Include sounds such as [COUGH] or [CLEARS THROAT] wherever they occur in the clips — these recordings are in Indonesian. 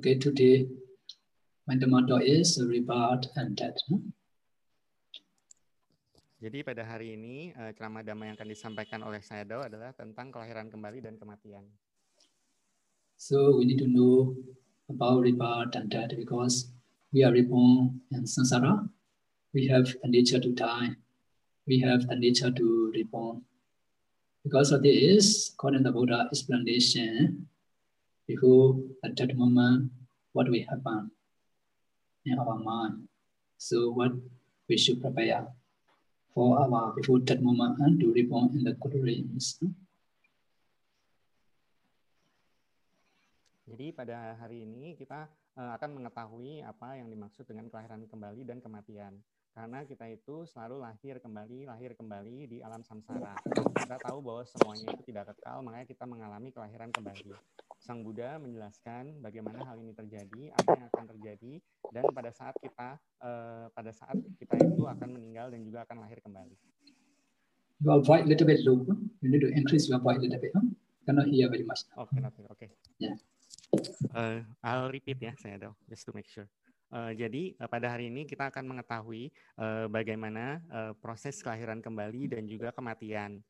Okay, today my motto is rebirth and death. Jadi pada hari ini uh, ceramah damai yang akan disampaikan oleh Sayadaw adalah tentang kelahiran kembali dan kematian. So we need to know about rebirth and death because we are reborn in samsara. We have the nature to die. We have the nature to reborn. Because of this, according to the Buddha explanation, before at that moment, what will happen in our mind. So what we should prepare for our before that moment and to reborn in the good dreams. Jadi pada hari ini kita uh, akan mengetahui apa yang dimaksud dengan kelahiran kembali dan kematian. Karena kita itu selalu lahir kembali, lahir kembali di alam samsara. Kita tahu bahwa semuanya itu tidak kekal, makanya kita mengalami kelahiran kembali. Sang Buddha menjelaskan bagaimana hal ini terjadi, apa yang akan terjadi, dan pada saat kita uh, pada saat kita itu akan meninggal dan juga akan lahir kembali. Your voice little bit low. You need to increase your voice little bit. Huh? Cannot hear very much. Cannot hear. Okay. Yeah. Uh, I'll repeat ya, saya tahu, just to make sure. Uh, jadi uh, pada hari ini kita akan mengetahui uh, bagaimana uh, proses kelahiran kembali dan juga kematian.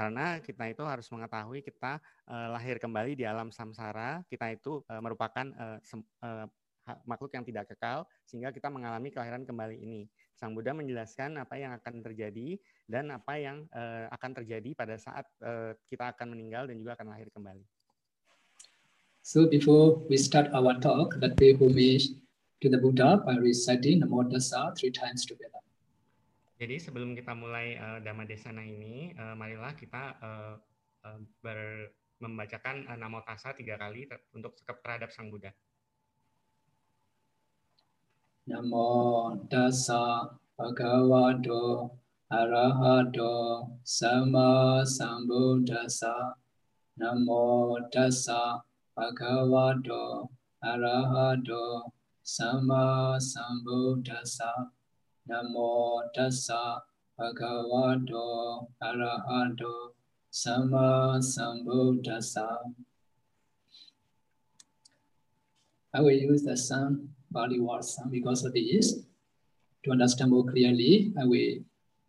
Karena kita itu harus mengetahui kita uh, lahir kembali di alam samsara, kita itu uh, merupakan uh, uh, makhluk yang tidak kekal sehingga kita mengalami kelahiran kembali ini. Sang Buddha menjelaskan apa yang akan terjadi dan apa yang akan terjadi pada saat kita akan meninggal dan juga akan lahir kembali. So before we start our talk, let me homage to the Buddha by reciting Namo Tassa three times together. Jadi sebelum kita mulai uh, Dhamma Desana ini, uh, marilah kita uh, uh, ber, membacakan uh, Namo Tassa tiga kali untuk terhadap Sang Buddha. Namo Tassa Bhagavato Arahato Sama Sambuddhassa Namo Tassa Bhagavato Arahato Sama Sambuddhasa Namo Tassa Bhagavato Arahato Sama Sambuddhasa I will use the same Bali word some because of this. To understand more clearly, I will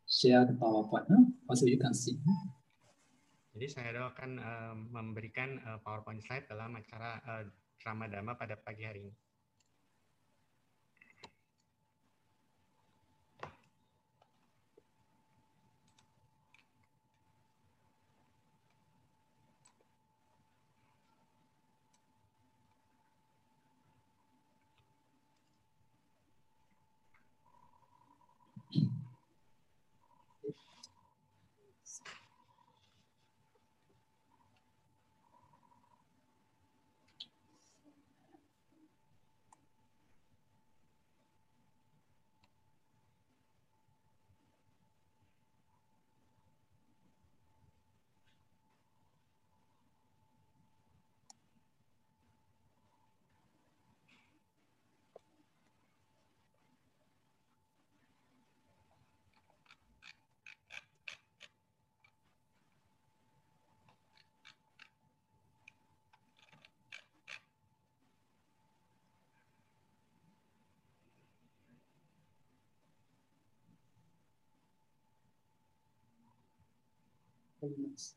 share the PowerPoint. Huh? Also you can see. Jadi saya akan uh, memberikan uh, PowerPoint slide dalam acara uh, Ramadama pada pagi hari ini. elements.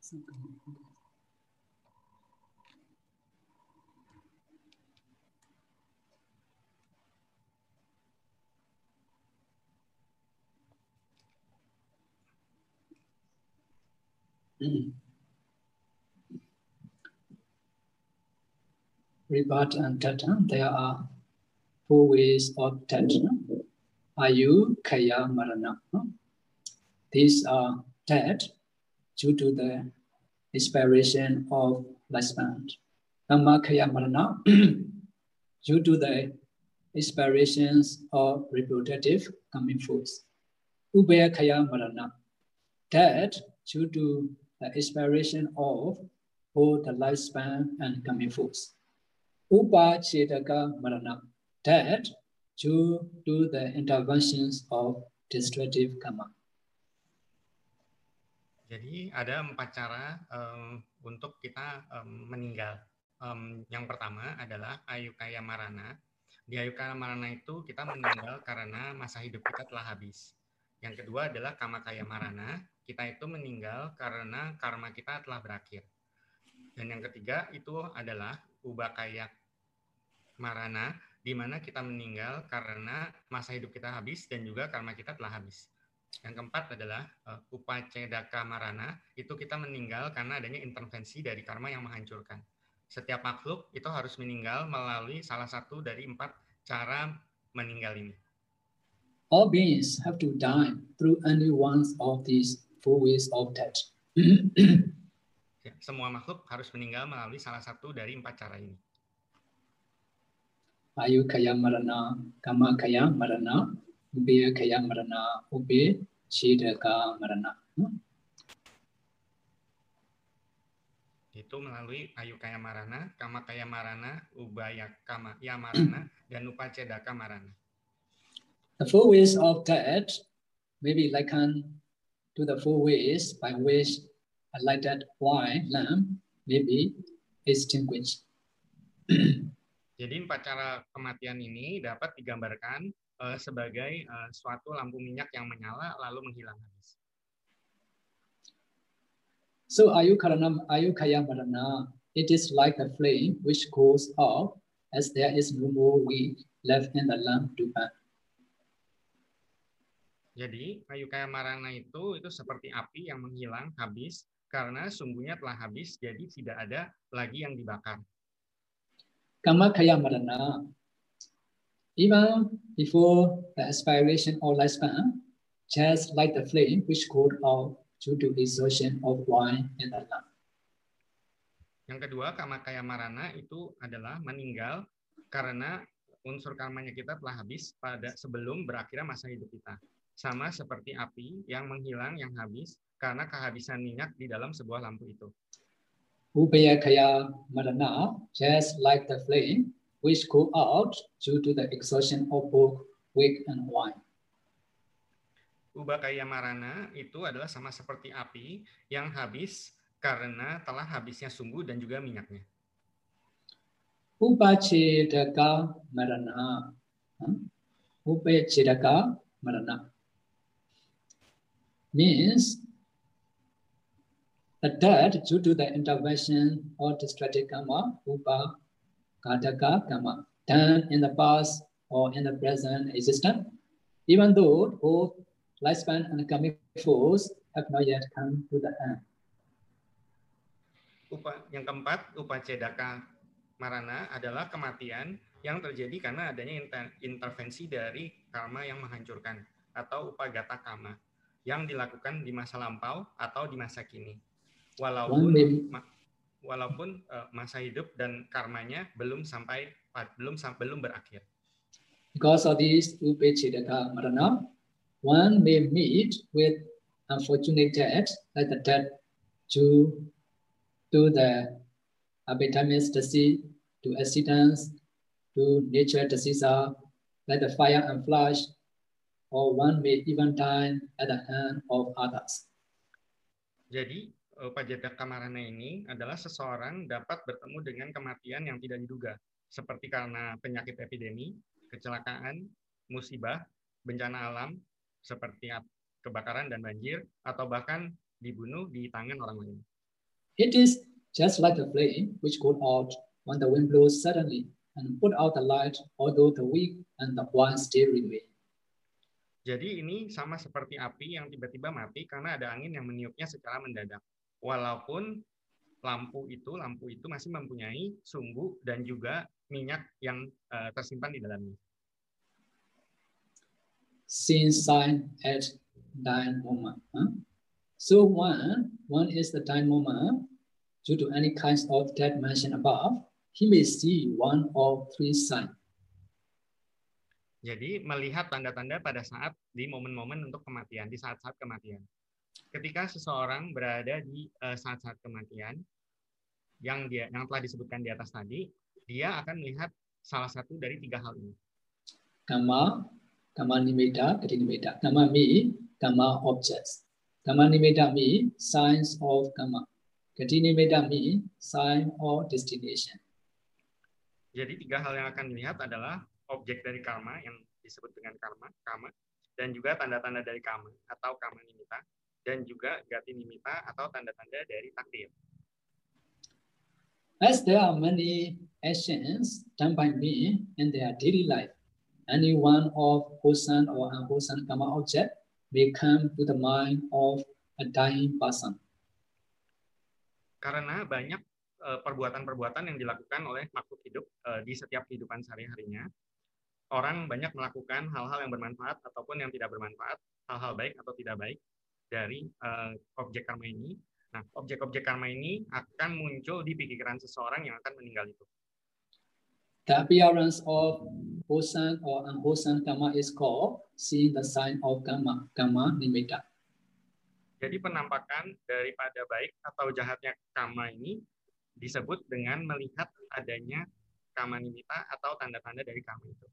Some Mm-hmm. Rebirth and death, there are four ways of death. Ayu, Kaya, Marana. These are dead due to the expiration of lifespan. Dhamma, Kaya, Marana, [CLEARS THROAT] due to the expirations of reproductive coming forth. force. Ubhayakaya Marana. dead due to the expiration of both the lifespan and coming force. Upachedaka Marana. That due to the interventions of destructive karma. Jadi ada empat cara um, untuk kita um, meninggal. Um, yang pertama adalah ayukaya marana. Di ayukaya marana itu kita meninggal karena masa hidup kita telah habis. Yang kedua adalah kamakaya marana. Kita itu meninggal karena karma kita telah berakhir. Dan yang ketiga itu adalah ubakaya marana, di mana kita meninggal karena masa hidup kita habis dan juga karma kita telah habis. Yang keempat adalah uh, upacedaka marana, itu kita meninggal karena adanya intervensi dari karma yang menghancurkan. Setiap makhluk itu harus meninggal melalui salah satu dari empat cara meninggal ini. All beings have to die through any one of these four ways of death. [CLEARS THROAT] ya, semua makhluk harus meninggal melalui salah satu dari empat cara ini. Ayu kaya marana, kama kaya marana, Ube kaya marana, ube chidaka marana. Itu melalui ayu kaya marana, kama kaya marana, ubaya kama ya marana, dan upacedaka marana. The four ways of death may be likened to the four ways by which a lighted white lamp may be extinguished. [CLEARS THROAT] Jadi empat cara kematian ini dapat digambarkan uh, sebagai uh, suatu lampu minyak yang menyala lalu menghilang habis. So ayukarana ayukaya marana, it is like a flame which goes out as there is no more wick left in the lamp to burn. Jadi ayukaya marana itu itu seperti api yang menghilang habis karena sungguhnya telah habis jadi tidak ada lagi yang dibakar. Kama kaya marana even before the expiration of lifespan, just like the flame which could out due to exhaustion of wine in the lamp. Yang kedua, kamakaya marana itu adalah meninggal karena unsur karmanya kita telah habis pada sebelum berakhirnya masa hidup kita. Sama seperti api yang menghilang yang habis karena kehabisan minyak di dalam sebuah lampu itu. Ubaya kaya marana, just like the flame which go out due to the exhaustion of both wick and wine. Ubakaya marana itu adalah sama seperti api yang habis karena telah habisnya sumbu dan juga minyaknya. Upachedaka marana. Upachedaka marana. Means dead due to the intervention of destructive karma, upa Kataka Kama, done in the past or in the present existence, even though both lifespan and coming force have not yet come to the end. Upa, yang keempat, upacedaka marana adalah kematian yang terjadi karena adanya inter, intervensi dari karma yang menghancurkan atau upagata kama yang dilakukan di masa lampau atau di masa kini. Walaupun walaupun uh, masa hidup dan karmanya belum sampai belum belum berakhir. Because of this upechidaka marana, one may meet with unfortunate death like the death to to the epidemics disease, to accidents, to nature diseases like the fire and flash, or one may even die at the hand of others. Jadi uh, Pajada Kamarana ini adalah seseorang dapat bertemu dengan kematian yang tidak diduga, seperti karena penyakit epidemi, kecelakaan, musibah, bencana alam, seperti kebakaran dan banjir, atau bahkan dibunuh di tangan orang lain. It is just like a flame which goes out when the wind blows suddenly and put out the light, although the weak and the one still remain. Jadi ini sama seperti api yang tiba-tiba mati karena ada angin yang meniupnya secara mendadak walaupun lampu itu lampu itu masih mempunyai sumbu dan juga minyak yang uh, tersimpan di dalamnya. Since sign at dynamo. Huh? So one, one is the dynamo. Due to any kinds of that mentioned above, he may see one of three signs. Jadi melihat tanda-tanda pada saat di momen-momen untuk kematian, di saat-saat kematian. Ketika seseorang berada di eh, saat-saat kematian yang dia yang telah disebutkan di atas tadi, dia akan melihat salah satu dari tiga hal ini. Kama, kama nimeda, kati nimeda. Kama mi, kama objects. Kama nimeda mi, signs of kama. Kati nimeda mi, sign of destination. Jadi tiga hal yang akan dilihat adalah objek dari karma yang disebut dengan karma, kama, dan juga tanda-tanda dari kama atau kama nimita, dan juga gati nimita atau tanda-tanda dari takdir. As there are many actions done by me in their daily life, any one of wholesome or unwholesome karma object may come to the mind of a dying person. Karena banyak Eh, perbuatan-perbuatan yang dilakukan oleh makhluk hidup eh, di setiap kehidupan sehari-harinya. Orang banyak melakukan hal-hal yang bermanfaat ataupun yang tidak bermanfaat, hal-hal baik atau tidak baik dari uh, objek karma ini. Nah, objek-objek karma ini akan muncul di pikiran seseorang yang akan meninggal itu. The appearance of wholesome or unwholesome karma is called seeing the sign of karma, karma nimitta. Jadi penampakan daripada baik atau jahatnya karma ini disebut dengan melihat adanya kamanimita atau tanda-tanda dari kama itu.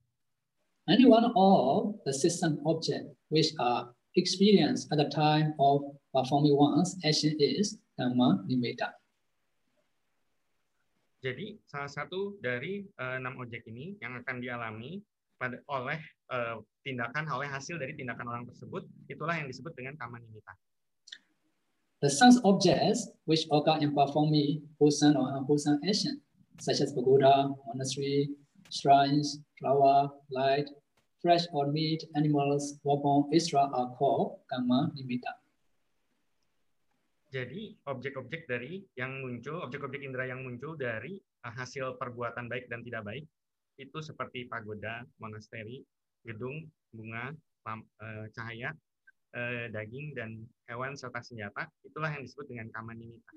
Any one of the system object which are experienced at the time of performing one's action is kama nimita. Jadi salah satu dari uh, enam objek ini yang akan dialami pada oleh uh, tindakan oleh hasil dari tindakan orang tersebut itulah yang disebut dengan kama nimita. The sense objects which occur in performing wholesome or unwholesome action, such as pagoda, monastery, shrines, flower, light, fresh or meat, animals, etc. are called karma nimitta. Jadi objek-objek dari yang muncul, objek-objek indera yang muncul dari uh, hasil perbuatan baik dan tidak baik itu seperti pagoda, monasteri, gedung, bunga, uh, cahaya, uh, daging dan hewan serta senjata, itulah yang disebut dengan kamanimita.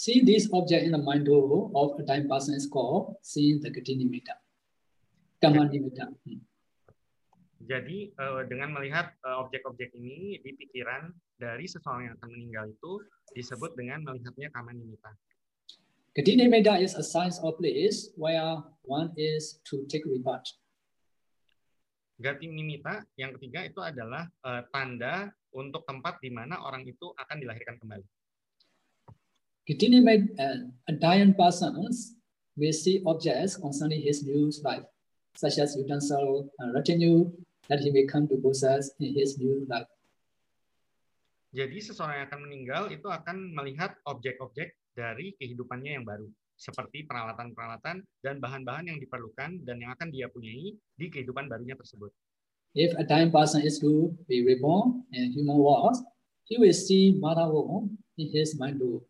See this object in the mind of a time person is called seeing the Gatinimita. Kamanimita. Hmm. Jadi uh, dengan melihat uh, objek-objek ini di pikiran dari seseorang yang akan meninggal itu disebut dengan melihatnya kamanimita. Gatinimita is a sign of place where one is to take rebirth. Gatinimita yang ketiga itu adalah uh, tanda untuk tempat di mana orang itu akan dilahirkan kembali. Gatinimita, uh, a dying person will see objects concerning his new life, such as utensil and retinue that he may come to possess in his new life. Jadi seseorang yang akan meninggal itu akan melihat objek-objek dari kehidupannya yang baru seperti peralatan-peralatan dan bahan-bahan yang diperlukan dan yang akan dia punyai di kehidupan barunya tersebut. If a dying person is to be reborn in human world, he will see mother womb in his mind too.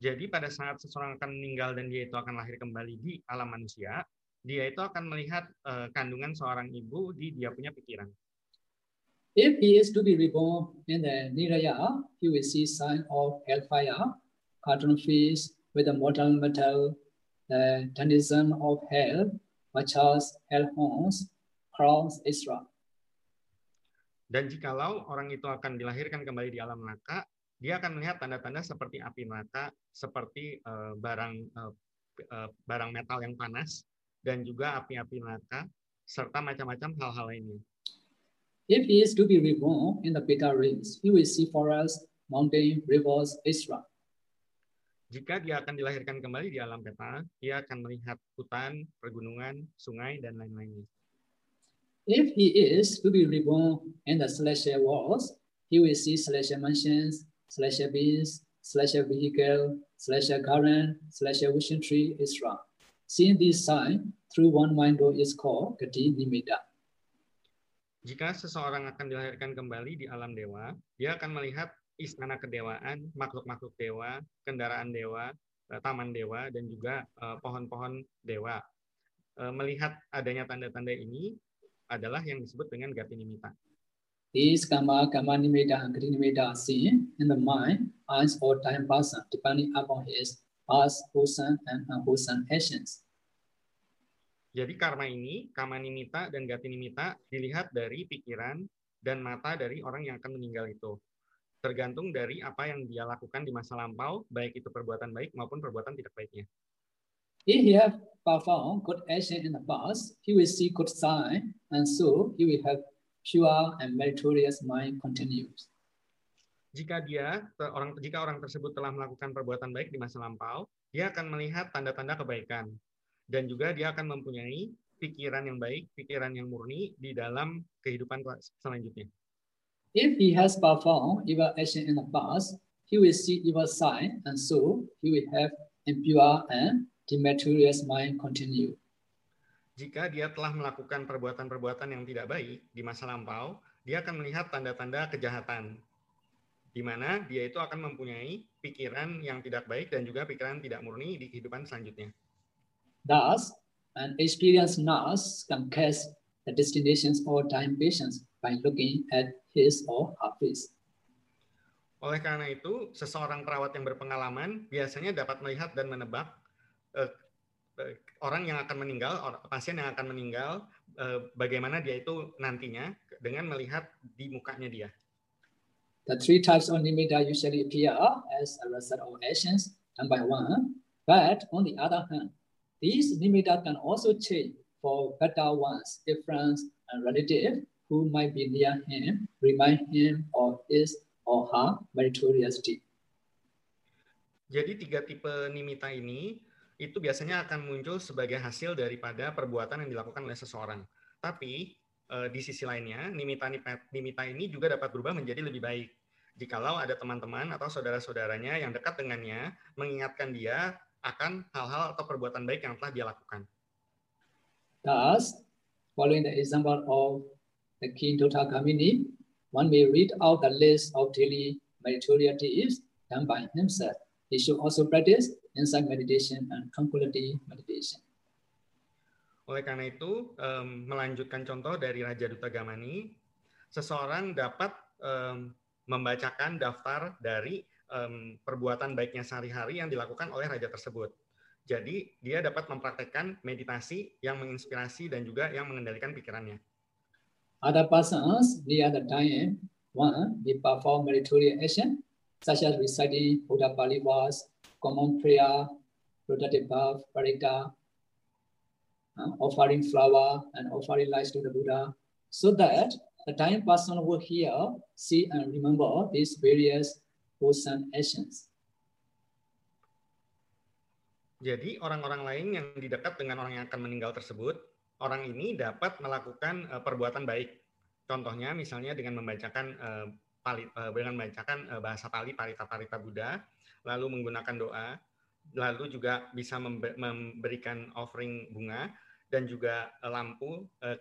Jadi pada saat seseorang akan meninggal dan dia itu akan lahir kembali di alam manusia, dia itu akan melihat uh, kandungan seorang ibu di dia punya pikiran. If he is to be reborn in the Niraya, he will see sign of hellfire, cartoon fish, with the mortal metal, the denizen of hell, machas, hellhounds, crowns, etc. Dan jikalau orang itu akan dilahirkan kembali di alam neraka, dia akan melihat tanda-tanda seperti api neraka, seperti uh, barang uh, uh, barang metal yang panas, dan juga api-api neraka, serta macam-macam hal-hal lainnya. If he is to be reborn in the Beta race, he will see forests, mountains, rivers, etc. Jika dia akan dilahirkan kembali di alam peta, dia akan melihat hutan, pergunungan, sungai, dan lain-lainnya. If he is to be reborn in the celestial worlds, he will see celestial mansions, celestial beings, celestial vehicle, celestial garden, celestial wishing tree, etc. Seeing this sign through one window is called Gati Nimitta. Jika seseorang akan dilahirkan kembali di alam dewa, dia akan melihat istana kedewaan, makhluk-makhluk dewa, kendaraan dewa, eh, taman dewa, dan juga eh, pohon-pohon dewa. Eh, melihat adanya tanda-tanda ini adalah yang disebut dengan gatinimita. These kama, kama nimita, and gatinimita are seen in the mind as or time person, depending upon his past, wholesome, and unwholesome actions. Jadi karma ini, kamanimita dan gatinimita dilihat dari pikiran dan mata dari orang yang akan meninggal itu. Tergantung dari apa yang dia lakukan di masa lampau, baik itu perbuatan baik maupun perbuatan tidak baiknya. If he have performed good action in the past, he will see good sign, and so he will have pure and meritorious mind continues. Jika dia orang jika orang tersebut telah melakukan perbuatan baik di masa lampau, dia akan melihat tanda-tanda kebaikan dan juga dia akan mempunyai pikiran yang baik, pikiran yang murni di dalam kehidupan selanjutnya. If he has performed evil action in the past, he will see evil sign, and so he will have impure and deleterious mind continue. Jika dia telah melakukan perbuatan-perbuatan yang tidak baik di masa lampau, dia akan melihat tanda-tanda kejahatan, di mana dia itu akan mempunyai pikiran yang tidak baik dan juga pikiran tidak murni di kehidupan selanjutnya. Thus, an experienced nurse can catch the destinations or time patients by looking at his or her face. Oleh karena itu, seseorang perawat yang berpengalaman biasanya dapat melihat dan menebak uh, orang yang akan meninggal, pasien yang akan meninggal, uh, bagaimana dia itu nantinya dengan melihat di mukanya dia. The three types of nimitta usually appear as a result of actions done by one, but on the other hand, These nimitta can also change for better ones if friends and relatives who might be near him remind him of his or her meritorious deed. Jadi tiga tipe nimitta ini itu biasanya akan muncul sebagai hasil daripada perbuatan yang dilakukan oleh seseorang. Tapi eh, di sisi lainnya, nimitta ini juga dapat berubah menjadi lebih baik. Jikalau ada teman-teman atau saudara-saudaranya yang dekat dengannya mengingatkan dia akan hal-hal atau perbuatan baik yang telah dia lakukan. Thus, following the example of the King Dotakamini, one may read out the list of daily meritorious deeds done by himself. He should also practice insight meditation and tranquility meditation. Oleh karena itu, um, melanjutkan contoh dari Raja Duta Gamani, seseorang dapat um, membacakan daftar dari um, perbuatan baiknya sehari-hari yang dilakukan oleh raja tersebut. Jadi dia dapat mempraktekkan meditasi yang menginspirasi dan juga yang mengendalikan pikirannya. Other persons, the other time, one, they perform meritorious action, such as reciting Buddha Pali verse, common prayer, productive birth, parita, uh, offering flower and offering lights to the Buddha, so that the dying person will hear, see, and remember these various wholesome actions. Jadi orang-orang lain yang didekat dengan orang yang akan meninggal tersebut, orang ini dapat melakukan uh, perbuatan baik. Contohnya misalnya dengan membacakan uh, pali, uh, dengan membacakan uh, bahasa Pali Parita Parita Buddha, lalu menggunakan doa, lalu juga bisa memberikan offering bunga dan juga lampu uh,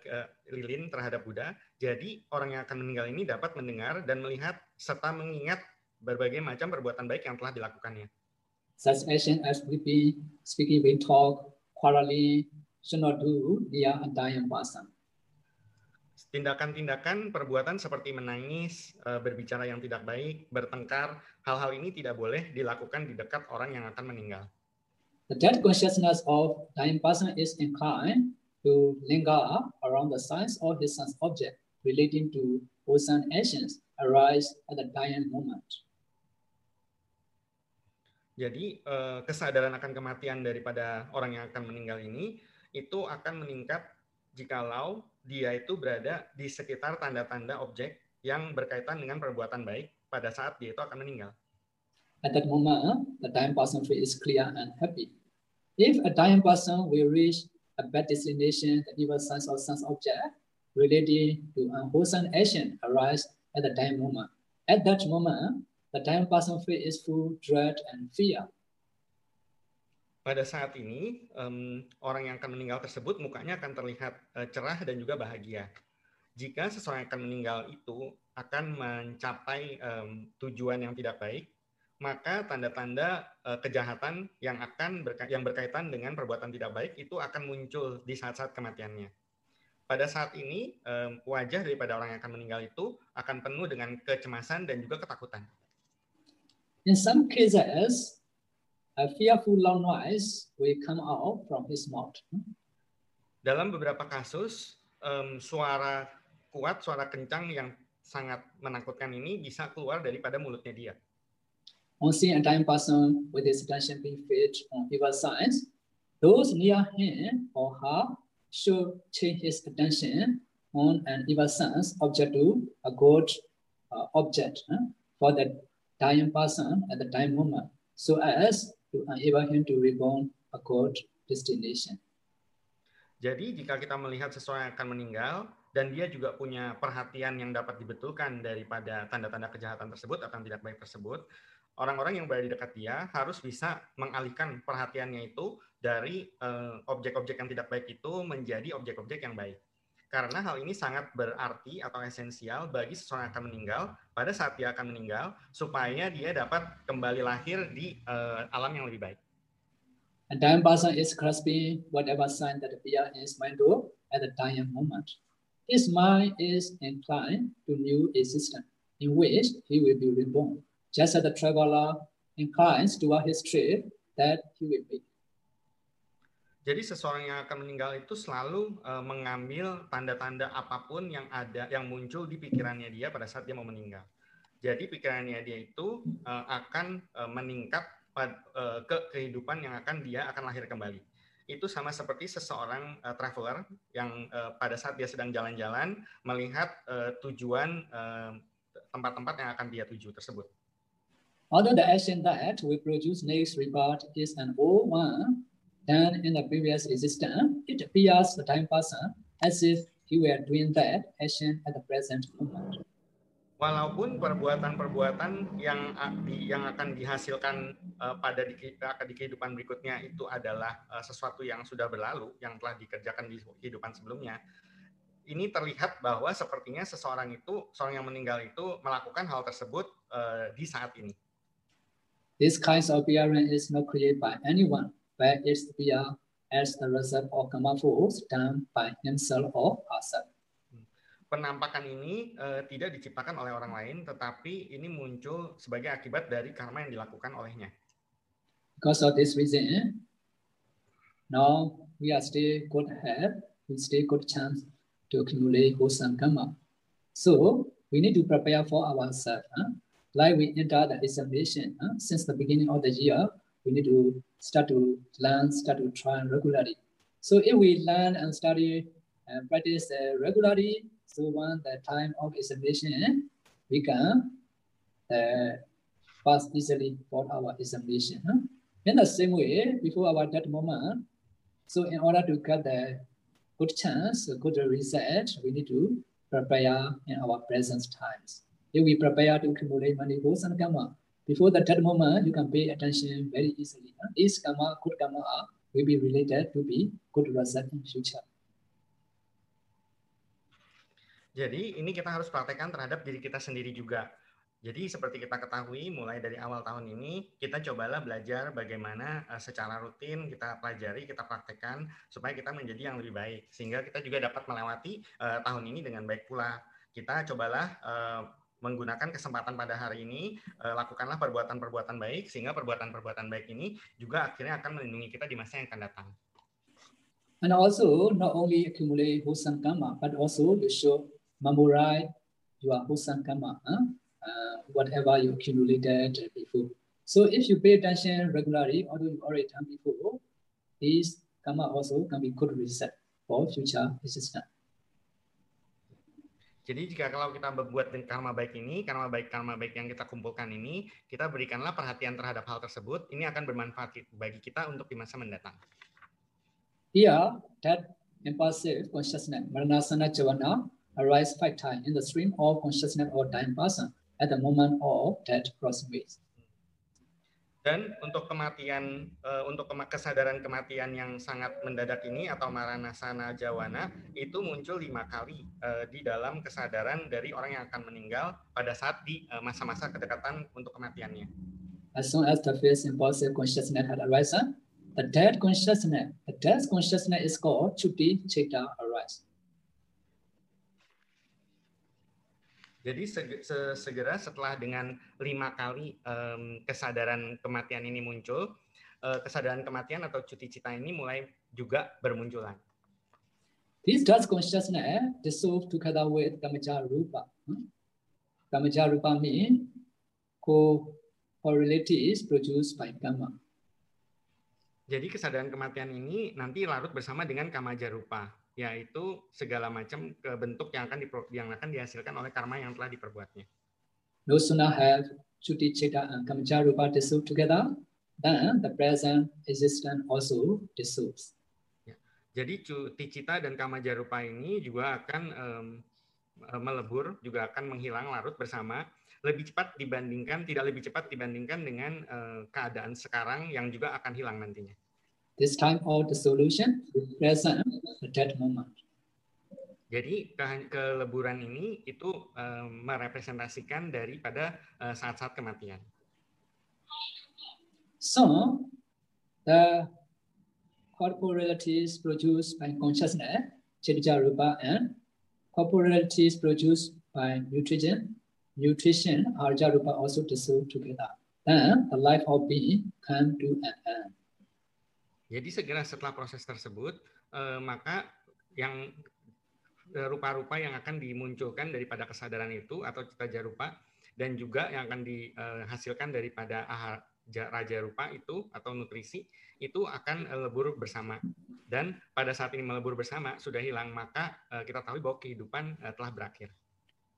lilin terhadap Buddha. Jadi orang yang akan meninggal ini dapat mendengar dan melihat serta mengingat berbagai macam perbuatan baik yang telah dilakukannya. Such action as speaking with talk, quarreling, should not do near a dying person. Tindakan-tindakan perbuatan seperti menangis, eh, berbicara yang tidak baik, bertengkar, hal-hal ini tidak boleh dilakukan di dekat orang yang akan meninggal. The dead consciousness of dying person is inclined to linger around the signs of his sense object relating to wholesome actions arise at the dying moment. Jadi eh, kesadaran akan kematian daripada orang yang akan meninggal ini itu akan meningkat jikalau dia itu berada di sekitar tanda-tanda objek yang berkaitan dengan perbuatan baik pada saat dia itu akan meninggal. At that moment, the dying person is clear and happy. If a dying person will reach a bad destination, the evil sense or sense object related to unwholesome action arise at the dying moment. At that moment, The dying person is full dread and fear. Pada saat ini, um, orang yang akan meninggal tersebut mukanya akan terlihat uh, cerah dan juga bahagia. Jika seseorang yang akan meninggal itu akan mencapai um, tujuan yang tidak baik, maka tanda-tanda uh, kejahatan yang akan berka yang berkaitan dengan perbuatan tidak baik itu akan muncul di saat-saat kematiannya. Pada saat ini, um, wajah daripada orang yang akan meninggal itu akan penuh dengan kecemasan dan juga ketakutan. In some cases, a fearful loud noise will come out from his mouth. Dalam beberapa kasus, um, suara kuat, suara kencang yang sangat menakutkan ini bisa keluar daripada mulutnya dia. On seeing a dying person with his attention being fixed on evil signs, those near him or her should change his attention on an evil sense object to a good uh, object uh, for the dying person at the dying moment, so as to enable him to reborn a good destination. Jadi jika kita melihat seseorang yang akan meninggal dan dia juga punya perhatian yang dapat dibetulkan daripada tanda-tanda kejahatan tersebut atau yang tidak baik tersebut, orang-orang yang berada di dekat dia harus bisa mengalihkan perhatiannya itu dari eh, objek-objek uh, yang tidak baik itu menjadi objek-objek yang baik. Karena hal ini sangat berarti atau esensial bagi seseorang yang akan meninggal pada saat dia akan meninggal supaya dia dapat kembali lahir di uh, alam yang lebih baik. A dying person is grasping whatever sign that appear in his mind to at the dying moment. His mind is inclined to new existence in which he will be reborn, just as the traveler inclines toward his trip that he will make. Jadi seseorang yang akan meninggal itu selalu uh, mengambil tanda-tanda apa pun yang ada yang muncul di pikirannya dia pada saat dia mau meninggal. Jadi pikirannya dia itu uh, akan uh, meningkat uh, ke kehidupan yang akan dia akan lahir kembali. Itu sama seperti seseorang uh, traveler yang uh, pada saat dia sedang jalan-jalan melihat uh, tujuan tempat-tempat uh, yang akan dia tuju tersebut. Although the action that we produce next rebirth is an old one, then in the previous existence, it appears the time person as if he were doing that action at the present moment. walaupun perbuatan-perbuatan yang yang akan dihasilkan uh, pada di, di kehidupan berikutnya itu adalah uh, sesuatu yang sudah berlalu, yang telah dikerjakan di kehidupan sebelumnya. Ini terlihat bahwa sepertinya seseorang itu, seorang yang meninggal itu melakukan hal tersebut uh, di saat ini. This kind of appearance is not created by anyone, but it's appear as the result of karma force done by himself or herself penampakan ini uh, tidak diciptakan oleh orang lain, tetapi ini muncul sebagai akibat dari karma yang dilakukan olehnya. Because of this reason, now we are still good health, we still good chance to accumulate wholesome karma. So we need to prepare for ourselves. Huh? Like we enter the examination, huh? since the beginning of the year, we need to start to learn, start to try regularly. So if we learn and study and practice uh, regularly, So when the time of examination, we can uh, pass easily for our examination. Huh? In the same way, before our that moment, so in order to get the good chance, good result, we need to prepare in our present times. If we prepare to accumulate money, goes and karma, before the third moment, you can pay attention very easily. This karma, good karma, will be related to be good result in future. Jadi ini kita harus praktekkan terhadap diri kita sendiri juga. Jadi seperti kita ketahui mulai dari awal tahun ini kita cobalah belajar bagaimana uh, secara rutin kita pelajari, kita praktekkan supaya kita menjadi yang lebih baik sehingga kita juga dapat melewati uh, tahun ini dengan baik pula. Kita cobalah uh, menggunakan kesempatan pada hari ini uh, lakukanlah perbuatan-perbuatan baik sehingga perbuatan-perbuatan baik ini juga akhirnya akan melindungi kita di masa yang akan datang. And also not only accumulate wholesome karma, but also you should memorize your wholesome karma, huh? uh, whatever you accumulated before. So if you pay attention regularly, although you already done before, this karma also can be good reset for future existence. Jadi jika kalau kita berbuat karma baik ini, karma baik karma baik yang kita kumpulkan ini, kita berikanlah perhatian terhadap hal tersebut, ini akan bermanfaat bagi kita untuk di masa mendatang. Here, that impulsive consciousness, Maranasana Javana, arise five times in the stream of consciousness or dying person at the moment of that proximity. Dan untuk kematian, uh, untuk kesadaran kematian yang sangat mendadak ini atau maranasana jawana itu muncul lima kali uh, di dalam kesadaran dari orang yang akan meninggal pada saat di uh, masa-masa kedekatan untuk kematiannya. As soon as the first impulsive consciousness had arisen, the dead consciousness, the death consciousness is called Chuti Cheta arise. Jadi segera setelah dengan lima kali um, kesadaran kematian ini muncul, uh, kesadaran kematian atau cuti cita ini mulai juga bermunculan. This does consciousness dissolve together with Kamaja Rupa. Hmm? Kamaja Rupa means co-correlatives produced by Kama. Jadi kesadaran kematian ini nanti larut bersama dengan kamaja rupa, yaitu segala macam bentuk yang akan yang akan dihasilkan oleh karma yang telah diperbuatnya. No sooner have Chuti Chita and Kamaja Rupa dissolve together, then the present existence also dissolves. Ya. Jadi Cuti Cita dan Kamaja Rupa ini juga akan um, melebur, juga akan menghilang larut bersama lebih cepat dibandingkan tidak lebih cepat dibandingkan dengan uh, keadaan sekarang yang juga akan hilang nantinya. This time of the solution present at that moment. Jadi ke keleburan ini itu uh, merepresentasikan daripada uh, saat-saat kematian. So the corporalities produced by consciousness, Chitija Rupa, and corporalities produced by nutrition nutrition, Arja Rupa also dissolve together. Then the life of being come to an end. Jadi segera setelah proses tersebut, eh, maka yang eh, rupa-rupa yang akan dimunculkan daripada kesadaran itu atau cita jarupa dan juga yang akan dihasilkan daripada ahar, raja rupa itu atau nutrisi itu akan eh, lebur bersama dan pada saat ini melebur bersama sudah hilang maka eh, kita tahu bahwa kehidupan eh, telah berakhir.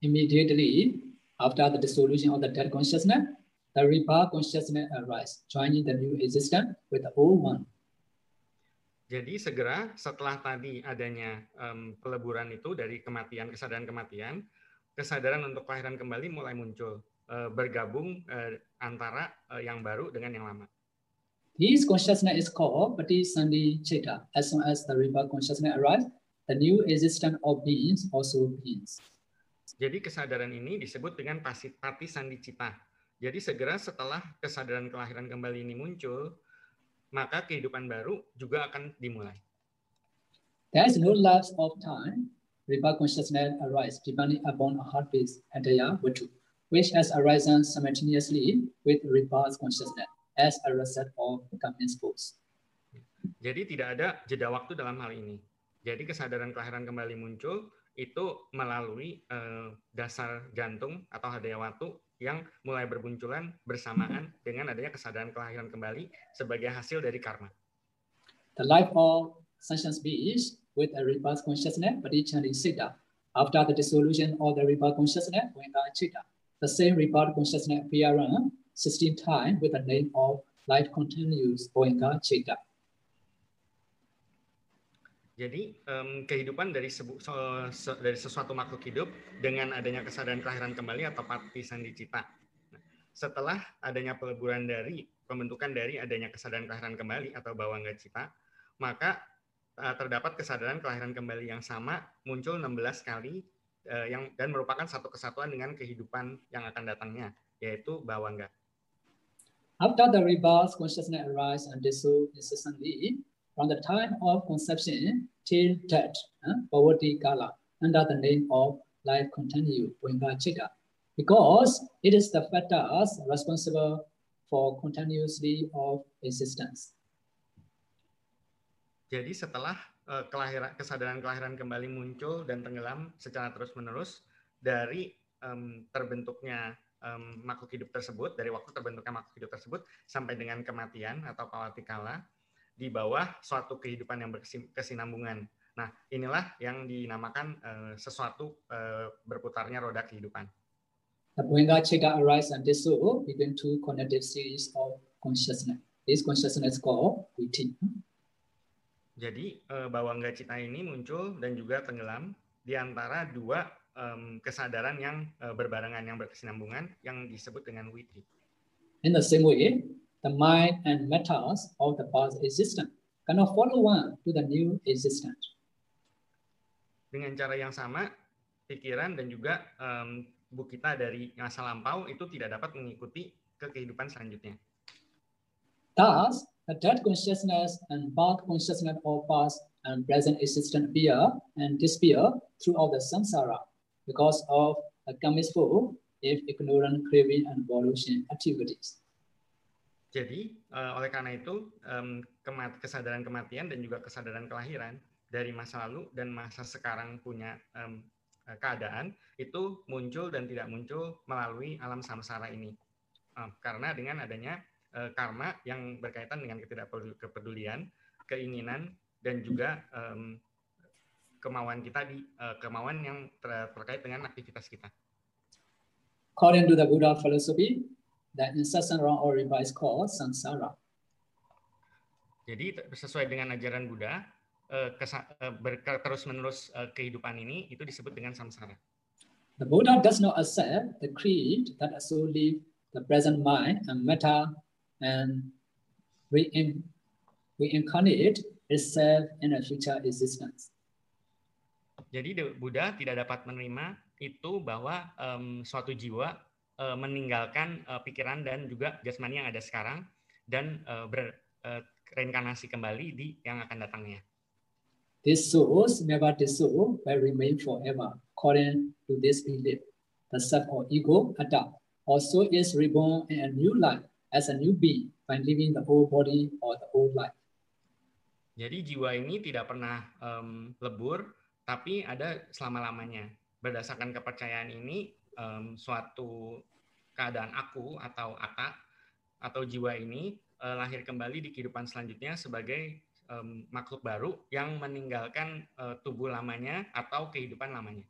Immediately After the dissolution of the dead consciousness, the rebirth consciousness arise, joining the new existence with the old one. Jadi segera setelah tadi adanya um, peleburan itu dari kematian, kesadaran kematian, kesadaran untuk kelahiran kembali mulai muncul, uh, bergabung uh, antara uh, yang baru dengan yang lama. This consciousness is called Patisandi Cheta. As soon as the rebirth consciousness arises, the new existence of beings also begins. Jadi kesadaran ini disebut dengan pati sandicita. Jadi segera setelah kesadaran kelahiran kembali ini muncul, maka kehidupan baru juga akan dimulai. There is no lapse of time. Rebirth consciousness arise depending upon a heartbeat and the virtue, which has arisen simultaneously with rebirth consciousness as a result of coming force. Jadi tidak ada jeda waktu dalam hal ini. Jadi kesadaran kelahiran kembali muncul, itu melalui uh, dasar jantung atau hadaya watu yang mulai berbunculan bersamaan dengan adanya kesadaran kelahiran kembali sebagai hasil dari karma. The life of sentient beings with a rebirth consciousness, Padichani Siddha. After the dissolution of the rebirth consciousness, Goenka Chitta, the same rebirth consciousness appears 16 times with the name of life continues, Goenka Chitta. Jadi um, kehidupan dari, sebu, so, so, dari sesuatu makhluk hidup dengan adanya kesadaran kelahiran kembali atau pati sandicita. Nah, setelah adanya peleburan dari pembentukan dari adanya kesadaran kelahiran kembali atau bawangga cita, maka uh, terdapat kesadaran kelahiran kembali yang sama muncul 16 kali uh, yang dan merupakan satu kesatuan dengan kehidupan yang akan datangnya, yaitu bawangga. After the rebirth consciousness arise and dissolve incessantly, from the time of conception till death, uh, Kala, under the name of life continue, Chitta, because it is the factors responsible for continuously of existence. Jadi setelah uh, kelahiran, kesadaran kelahiran kembali muncul dan tenggelam secara terus-menerus dari um, terbentuknya um, makhluk hidup tersebut, dari waktu terbentuknya makhluk hidup tersebut sampai dengan kematian atau pawatikala, di bawah suatu kehidupan yang berkesinambungan. Nah, inilah yang dinamakan uh, sesuatu uh, berputarnya roda kehidupan. When Chega arise and dissolve, begin to connective series of consciousness. This consciousness called witi. Jadi uh, bawangga cita ini muncul dan juga tenggelam di antara dua um, kesadaran yang uh, berbarengan yang berkesinambungan yang disebut dengan witi. In the same way, the mind and matters of the past existence cannot follow one to the new existence. Dengan cara yang sama, pikiran dan juga um, bu kita dari masa lampau itu tidak dapat mengikuti ke kehidupan selanjutnya. Thus, the dead consciousness and birth consciousness of past and present existence appear and disappear throughout the samsara because of the kamishful if ignorant craving and evolution activities. Jadi uh, oleh karena itu um, kemat kesadaran kematian dan juga kesadaran kelahiran dari masa lalu dan masa sekarang punya um, keadaan itu muncul dan tidak muncul melalui alam samsara ini. Uh, karena dengan adanya uh, karma yang berkaitan dengan ketidakpedulian, keinginan dan juga um, kemauan kita di uh, kemauan yang ter terkait dengan aktivitas kita. According to the Buddha philosophy, the incessant round or is called samsara. Jadi sesuai dengan ajaran Buddha, eh, eh, terus-menerus eh, kehidupan ini itu disebut dengan samsara. The Buddha does not accept the creed that live the present mind and matter and reincarnate itself in a future existence. Jadi Buddha tidak dapat menerima itu bahwa um, suatu jiwa uh, meninggalkan uh, pikiran dan juga jasmani yang ada sekarang dan uh, ber, uh, reinkarnasi kembali di yang akan datangnya. This souls never dissolve but remain forever. According to this belief, the self or ego, atta, also is reborn in a new life as a new being by living the old body or the old life. Jadi jiwa ini tidak pernah um, lebur, tapi ada selama-lamanya. Berdasarkan kepercayaan ini, um, suatu keadaan aku atau atta atau jiwa ini uh, lahir kembali di kehidupan selanjutnya sebagai um, makhluk baru yang meninggalkan uh, tubuh lamanya atau kehidupan lamanya.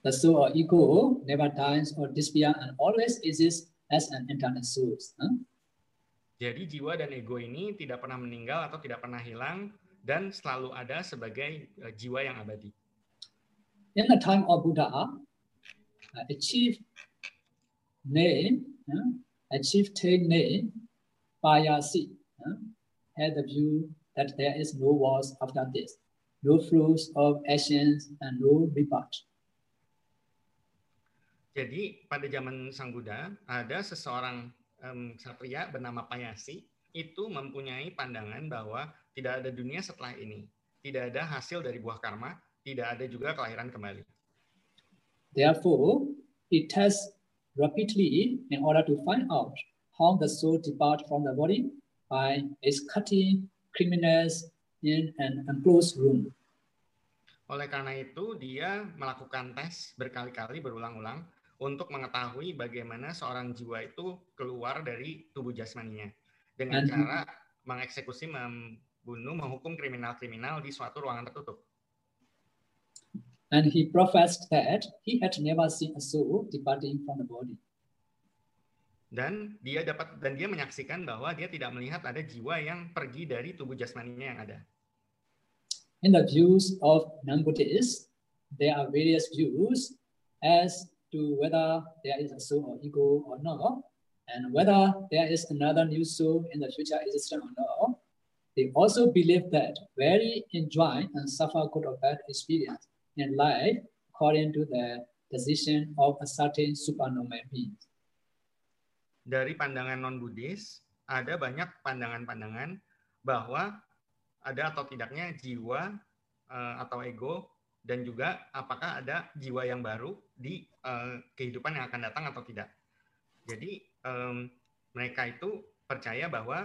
The soul or ego never dies or disappear and always exists as an internal soul. Huh? Jadi jiwa dan ego ini tidak pernah meninggal atau tidak pernah hilang dan selalu ada sebagai uh, jiwa yang abadi. In the time of Buddha, uh, achieve name, uh, achieve name Payasi had the view that there is no wars after this, no fruits of actions, and no rebirth. Jadi pada zaman Sang Buddha ada seseorang um, satria bernama Payasi itu mempunyai pandangan bahwa tidak ada dunia setelah ini, tidak ada hasil dari buah karma, tidak ada juga kelahiran kembali. Therefore, he tests rapidly in order to find out how the soul depart from the body by escorting criminals in an enclosed room. Oleh karena itu, dia melakukan tes berkali-kali berulang-ulang untuk mengetahui bagaimana seorang jiwa itu keluar dari tubuh jasmaninya dengan And cara mengeksekusi, membunuh, menghukum kriminal-kriminal di suatu ruangan tertutup. And he professed that he had never seen a soul departing from the body dan dia dapat dan dia menyaksikan bahwa dia tidak melihat ada jiwa yang pergi dari tubuh jasmaninya yang ada. In the views of non-Buddhists, there are various views as to whether there is a soul or ego or not, and whether there is another new soul in the future existence or not. They also believe that very enjoy and suffer good or bad experience in life according to the decision of a certain supernormal being dari pandangan non-Buddhis ada banyak pandangan-pandangan bahwa ada atau tidaknya jiwa uh, atau ego dan juga apakah ada jiwa yang baru di uh, kehidupan yang akan datang atau tidak. Jadi mereka itu percaya bahwa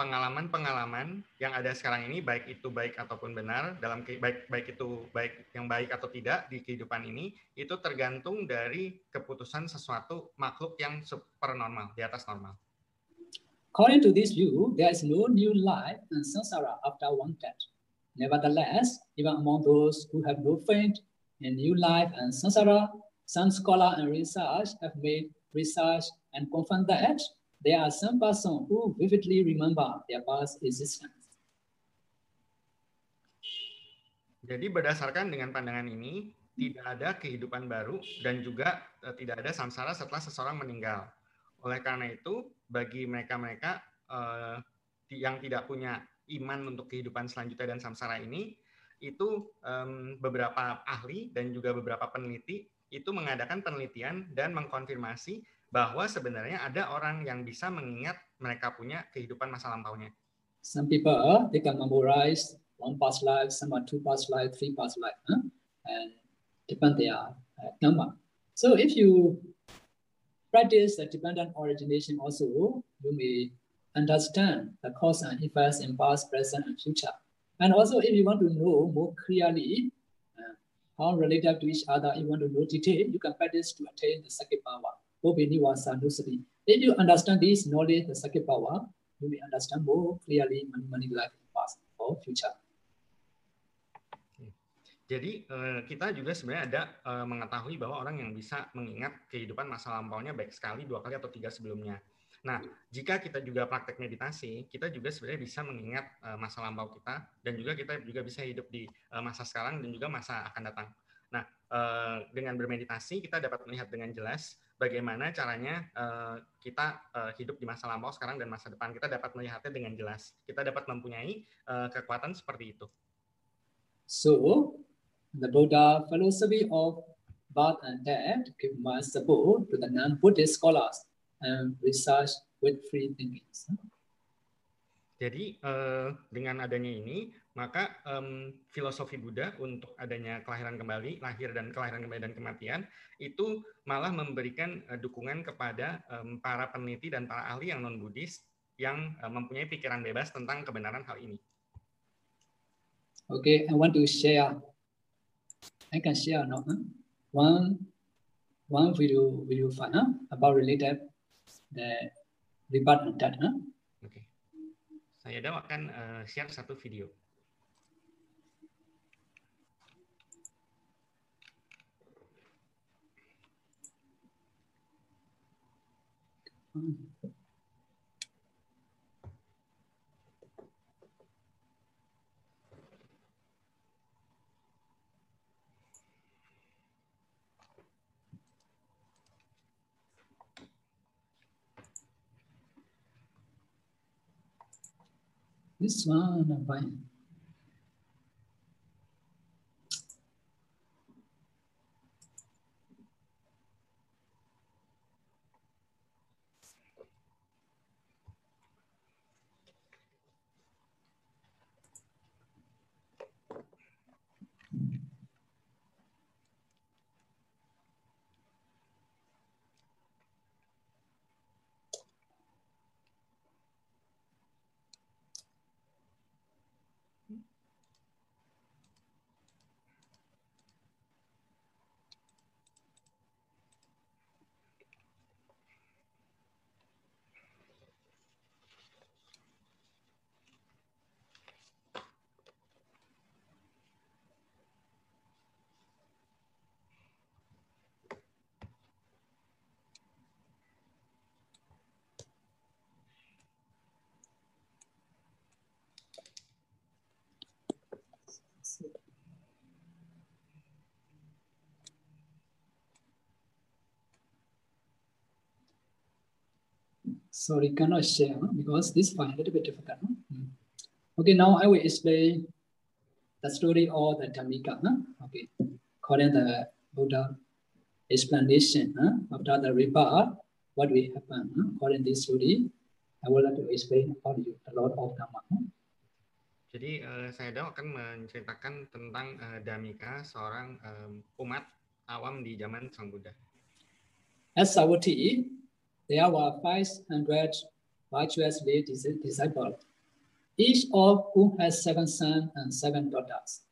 pengalaman-pengalaman yang ada sekarang ini baik itu baik ataupun benar dalam baik baik itu baik yang baik atau tidak di kehidupan ini itu tergantung dari keputusan sesuatu makhluk yang super normal di atas normal. According to this view, there is no new life in samsara after one death. Nevertheless, even among those who have no faith in new life and samsara, some scholars and research have made research and confirmed that there are some persons who vividly remember their past existence. Jadi berdasarkan dengan pandangan ini, tidak ada kehidupan baru dan juga uh, tidak ada samsara setelah seseorang meninggal. Oleh karena itu, bagi mereka-mereka uh, yang tidak punya iman untuk kehidupan selanjutnya dan samsara ini, itu um, beberapa ahli dan juga beberapa peneliti itu mengadakan penelitian dan mengkonfirmasi bahwa sebenarnya ada orang yang bisa mengingat mereka punya kehidupan masa lampaunya. Some people uh, they can memorize one past life, some are two past life, three past life, huh? and depend their uh, number. So if you practice the dependent origination also, you may understand the cause and effects in past, present, and future And also, if you want to know more clearly uh, how related to each other, you want to know detail, you can practice to attain the second power. If you understand this knowledge, the second power, you may understand more clearly money, money life past or future. Jadi kita juga sebenarnya ada mengetahui bahwa orang yang bisa mengingat kehidupan masa lampaunya baik sekali, dua kali atau tiga sebelumnya. Nah, jika kita juga praktek meditasi, kita juga sebenarnya bisa mengingat uh, masa lampau kita dan juga kita juga bisa hidup di masa sekarang dan juga masa akan datang. Nah, dengan bermeditasi kita dapat melihat dengan jelas bagaimana caranya uh, kita uh, hidup di masa lampau sekarang dan masa depan. Kita dapat melihatnya dengan jelas. Kita dapat mempunyai uh, kekuatan seperti itu. So, the Buddha philosophy of birth and death give much support to the non-Buddhist scholars and research with free thinking. Jadi uh, dengan adanya ini, maka um, filosofi Buddha untuk adanya kelahiran kembali, lahir dan kelahiran kembali dan kematian itu malah memberikan uh, dukungan kepada um, para peneliti dan para ahli yang non Buddhis yang uh, mempunyai pikiran bebas tentang kebenaran hal ini. Okay, I want to share. I can share no? Huh? One one video video file huh? about related the rebut that. Huh? Oke. Okay. Saya akan uh, share satu video. Hmm. This one, fine. Sorry, cannot share because this file a little bit difficult. Hmm. Okay, now I will explain the story of the Dhammika. Okay, according to the Buddha explanation after the rebirth, what will happen according to this story, I would like to explain about you a lot of Dhamma. Jadi uh, saya akan menceritakan tentang uh, Damika, seorang um, umat awam di zaman Sang Buddha. As Sawati, there were 500 virtuous disciples, each of whom has seven sons and seven daughters.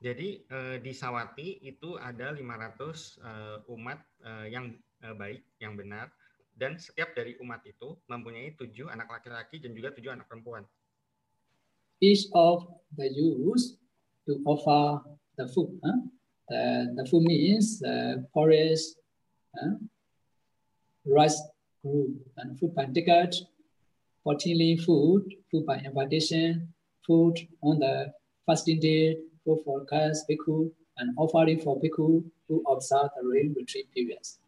Jadi uh, di Sawati itu ada 500 uh, umat uh, yang uh, baik, yang benar, dan setiap dari umat itu mempunyai tujuh anak laki-laki dan juga tujuh anak perempuan. Each of the youths to offer the food. Huh? The, the food means the porridge, huh? Rice group. And food by ticket, fourteenly food, food by invitation, food on the fasting day, food for Kayas Bhikkhu, and offering for Bhikkhu who observe the rain retreat periods.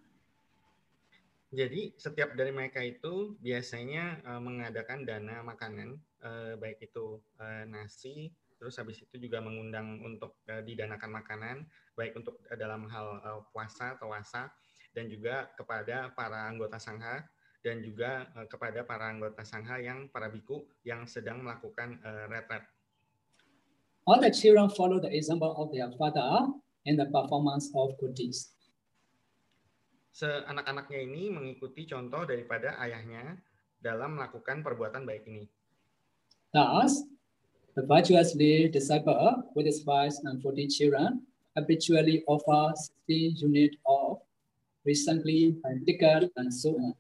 Jadi setiap dari mereka itu biasanya uh, mengadakan dana makanan, uh, baik itu uh, nasi, terus habis itu juga mengundang untuk uh, didanakan makanan, baik untuk uh, dalam hal uh, puasa atau wasa, dan juga kepada para anggota sangha dan juga uh, kepada para anggota sangha yang para biku yang sedang melakukan uh, retret. All the children follow the example of their father in the performance of good deeds. Seanak-anaknya ini mengikuti contoh daripada ayahnya dalam melakukan perbuatan baik ini. Thus, The virtuously disciple with his wife and 40 children habitually offer 60 units of recently ticket and so on.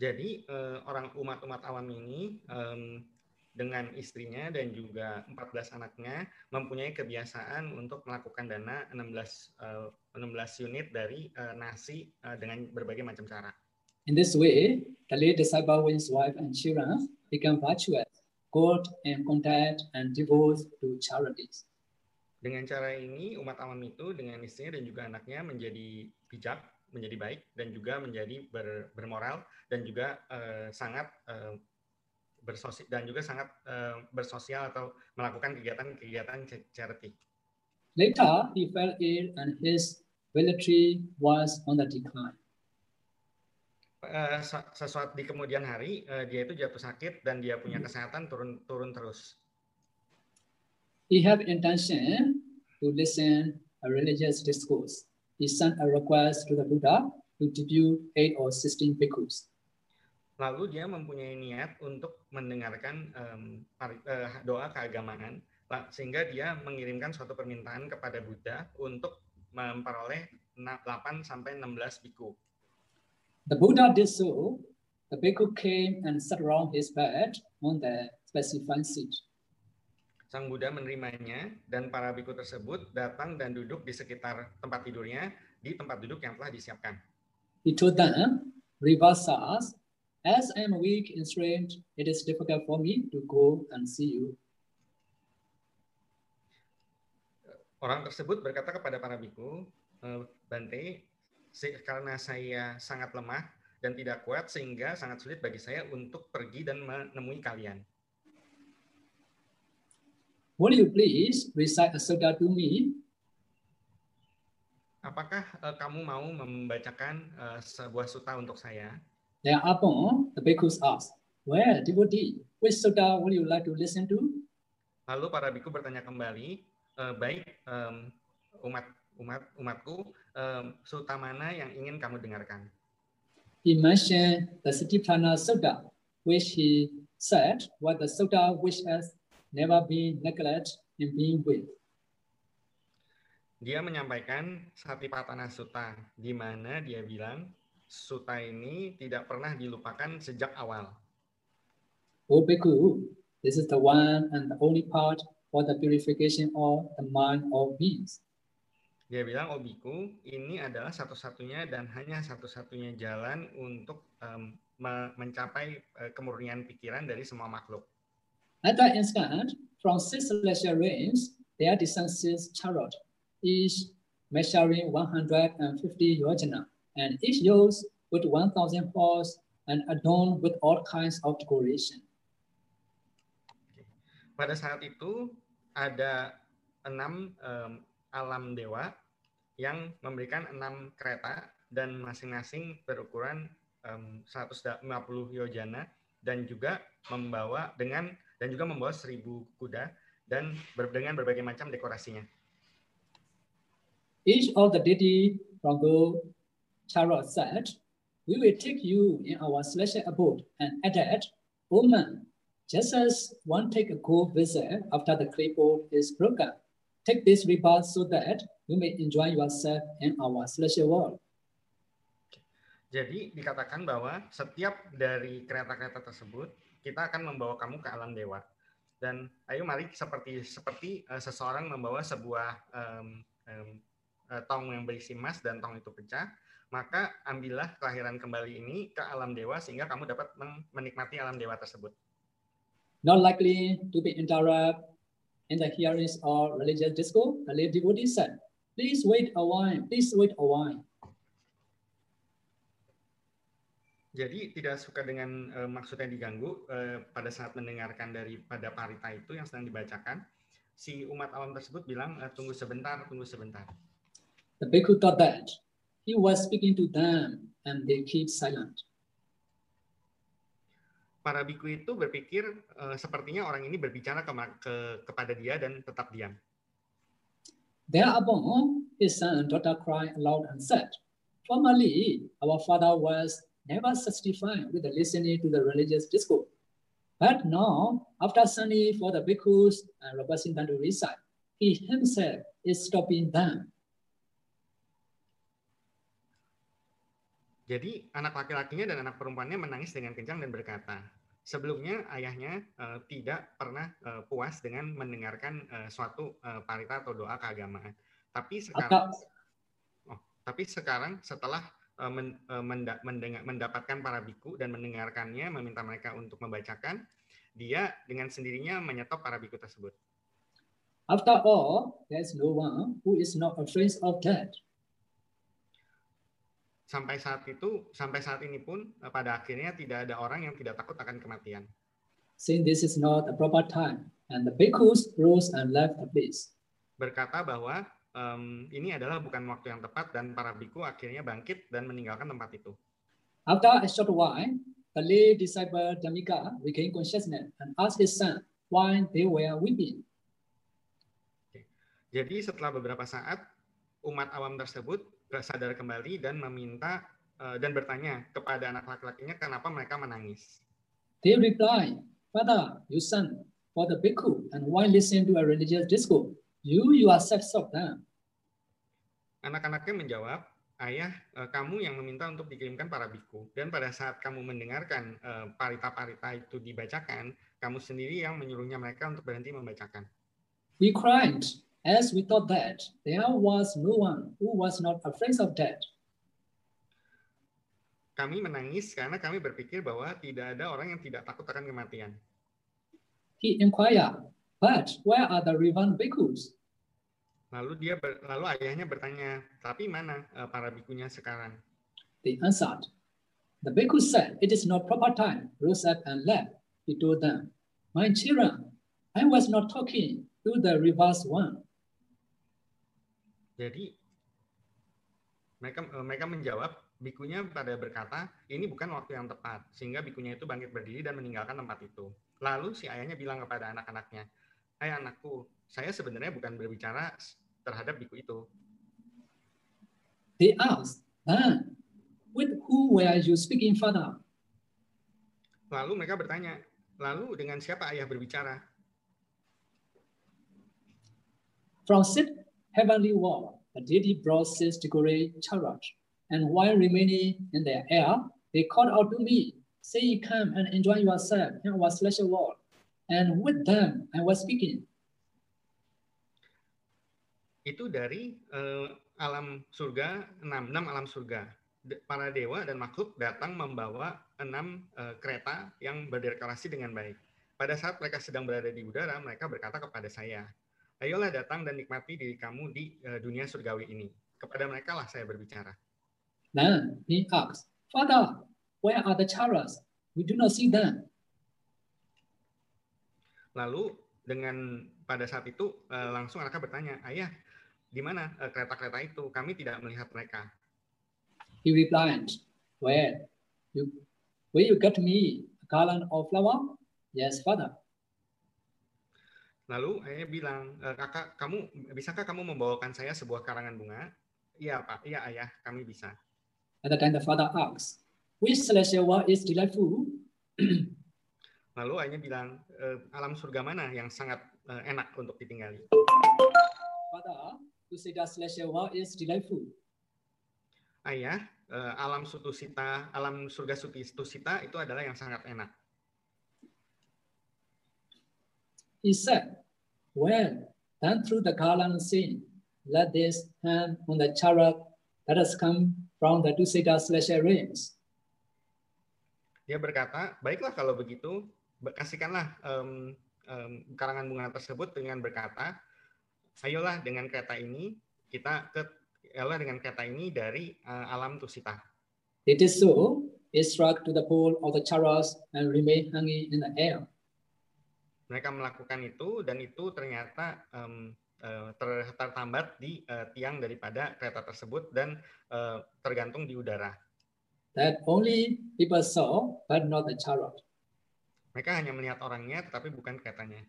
Jadi uh, orang umat-umat awam ini um, dengan istrinya dan juga 14 anaknya mempunyai kebiasaan untuk melakukan dana 16 uh, 16 unit dari uh, nasi uh, dengan berbagai macam cara. In this way, the late disciple with his wife and children become virtuous, good and content and devote to charities. Dengan cara ini, umat awam itu dengan istrinya dan juga anaknya menjadi bijak, menjadi baik, dan juga menjadi ber, bermoral, dan juga uh, sangat uh, bersosial dan juga sangat uh, bersosial atau melakukan kegiatan-kegiatan charity. Later, he fell ill and his military was on the decline. Uh, sesuatu di kemudian hari uh, dia itu jatuh sakit dan dia punya kesehatan turun turun terus. He had intention to listen a religious discourse. He sent a request to the Buddha to debut eight or sixteen bhikkhus. Lalu dia mempunyai niat untuk mendengarkan um, doa keagamaan, sehingga dia mengirimkan suatu permintaan kepada Buddha untuk memperoleh 8 sampai 16 biku. The Buddha did so. The bhikkhu came and sat around his bed on the specified seat. Sang Buddha menerimanya dan para biku tersebut datang dan duduk di sekitar tempat tidurnya di tempat duduk yang telah disiapkan. He told them, Rivasas, as I am weak and strained, it is difficult for me to go and see you. Orang tersebut berkata kepada para biku, eh, Bante, karena saya sangat lemah dan tidak kuat sehingga sangat sulit bagi saya untuk pergi dan menemui kalian. Will you please recite a sutta to me? Apakah uh, kamu mau membacakan uh, sebuah sutta untuk saya? Thereupon the bhikkhus asked, Well, devotee, which sutta will you like to listen to? Lalu para bhikkhu bertanya kembali, e, baik um, umat umat umatku um, sutta mana yang ingin kamu dengarkan? He mentioned the Satipatthana Sutta, which he said was the sutta which has never been neglected in being with. Dia menyampaikan Satipatthana Sutta, di mana dia bilang sutta ini tidak pernah dilupakan sejak awal. O Bhikkhu, this is the one and the only part for the purification of the mind of beings. Dia bilang, Obiku, ini adalah satu-satunya dan hanya satu-satunya jalan untuk um, mencapai uh, kemurnian pikiran dari semua makhluk. That instant, from six celestial realms, there descends chariot, each measuring 150 yojana, and each yoke with 1,000 horse and adorned with all kinds of decoration. Pada saat itu ada enam um, alam dewa yang memberikan enam kereta dan masing-masing berukuran um, 150 yojana dan juga membawa dengan dan juga membawa seribu kuda dan ber, dengan berbagai macam dekorasinya. Each of the deity from the chariot said, "We will take you in our celestial abode," and added, "O man, just as one take a cool visit after the clipboard is broken, Take this rebirth so that you may enjoy yourself in our celestial world. Jadi dikatakan bahwa setiap dari kereta-kereta tersebut kita akan membawa kamu ke alam dewa. Dan ayo mari seperti seperti uh, seseorang membawa sebuah um, um, uh, tong yang berisi emas dan tong itu pecah, maka ambillah kelahiran kembali ini ke alam dewa sehingga kamu dapat menikmati alam dewa tersebut. Not likely to be interrupted in the hearings of religious discourse, the lay devotee said, please wait a while, please wait a while. Jadi tidak suka dengan uh, maksudnya diganggu uh, pada saat mendengarkan daripada parita itu yang sedang dibacakan, si umat awam tersebut bilang uh, tunggu sebentar, tunggu sebentar. The bhikkhu thought that he was speaking to them and they keep silent para biku itu berpikir uh, sepertinya orang ini berbicara ke, ke, kepada dia dan tetap diam. Thereupon his son and daughter cried aloud and said, Formerly our father was never satisfied with the listening to the religious discourse. But now, after sending for the bhikkhus and requesting them to recite, he himself is stopping them. Jadi anak laki-lakinya dan anak perempuannya menangis dengan kencang dan berkata, sebelumnya ayahnya uh, tidak pernah uh, puas dengan mendengarkan uh, suatu uh, parita atau doa keagamaan. Tapi sekarang, oh, tapi sekarang setelah menda, mendengar, mendapatkan para biku dan mendengarkannya, meminta mereka untuk membacakan, dia dengan sendirinya menyetop para biku tersebut. After all, there is no one who is not afraid of death sampai saat itu sampai saat ini pun eh, pada akhirnya tidak ada orang yang tidak takut akan kematian. Since this is not a proper time, and the bhikkhus rose and left the place. Berkata bahwa um, ini adalah bukan waktu yang tepat dan para biku akhirnya bangkit dan meninggalkan tempat itu. After a short while, the lay disciple Damika regained consciousness and asked his son why they were weeping. Jadi setelah beberapa saat, umat awam tersebut sadar kembali dan meminta uh, dan bertanya kepada anak laki-lakinya kenapa mereka menangis. They reply, Father, you son, for the bhikkhu, and why listen to a religious discourse? You yourself stop them. Anak-anaknya menjawab, Ayah, uh, kamu yang meminta untuk dikirimkan para biku. Dan pada saat kamu mendengarkan uh, parita-parita itu dibacakan, kamu sendiri yang menyuruhnya mereka untuk berhenti membacakan. We cried, as we thought that there was no one who was not afraid of death. Kami menangis karena kami berpikir bahwa tidak ada orang yang tidak takut akan kematian. He inquired, but where are the Rivan bhikkhus? Lalu dia ber, lalu ayahnya bertanya, tapi mana uh, para bikunya sekarang? They answered, the bhikkhu said, it is not proper time, rose up and left. He told them, my children, I was not talking to the reverse one. Jadi mereka eh, mereka menjawab bikunya pada berkata ini bukan waktu yang tepat sehingga bikunya itu bangkit berdiri dan meninggalkan tempat itu. Lalu si ayahnya bilang kepada anak-anaknya, "Hai anakku, saya sebenarnya bukan berbicara terhadap biku itu." They asked, ah, with who were you speaking, father? Lalu mereka bertanya, lalu dengan siapa ayah berbicara? From sit heavenly world, the deity brought six degree chariot, and while remaining in the air, they called out to me, say, come and enjoy yourself in our celestial world. And with them, I was speaking. Itu dari uh, alam surga, enam, enam alam surga. De, para dewa dan makhluk datang membawa enam uh, kereta yang berdeklarasi dengan baik. Pada saat mereka sedang berada di udara, mereka berkata kepada saya, Ayolah datang dan nikmati diri kamu di uh, dunia surgawi ini. Kepada mereka lah saya berbicara. Then he asked, Father, where are the chariots? We do not see them. Lalu dengan pada saat itu uh, langsung anaknya bertanya, Ayah, di mana uh, kereta-kereta itu? Kami tidak melihat mereka. He replied, Where? You, will you get me a garland of flower? Yes, father. Lalu ayah bilang, e, kakak, kamu bisakah kamu membawakan saya sebuah karangan bunga? Iya pak, iya ayah, kami bisa. At the time the father asks, which celestial is delightful? [CLEARS THROAT] Lalu ayahnya bilang, e, alam surga mana yang sangat e, enak untuk ditinggali? Father, you say that celestial world is delightful. Ayah, alam sutusita, alam surga sutusita itu adalah yang sangat enak. He said, Well, then through the garland scene, let this hand on the chariot that has come from the Dusita celestial realms. Dia berkata, baiklah kalau begitu, kasihkanlah um, um, karangan bunga tersebut dengan berkata, ayolah dengan kereta ini kita ke ayolah dengan kereta ini dari uh, alam Tusita. It is so. It struck to the pole of the chariot and remained hanging in the air mereka melakukan itu dan itu ternyata um, uh, ter, tertambat di uh, tiang daripada kereta tersebut dan uh, tergantung di udara. That only people saw, but not the chariot. Mereka hanya melihat orangnya, tetapi bukan keretanya.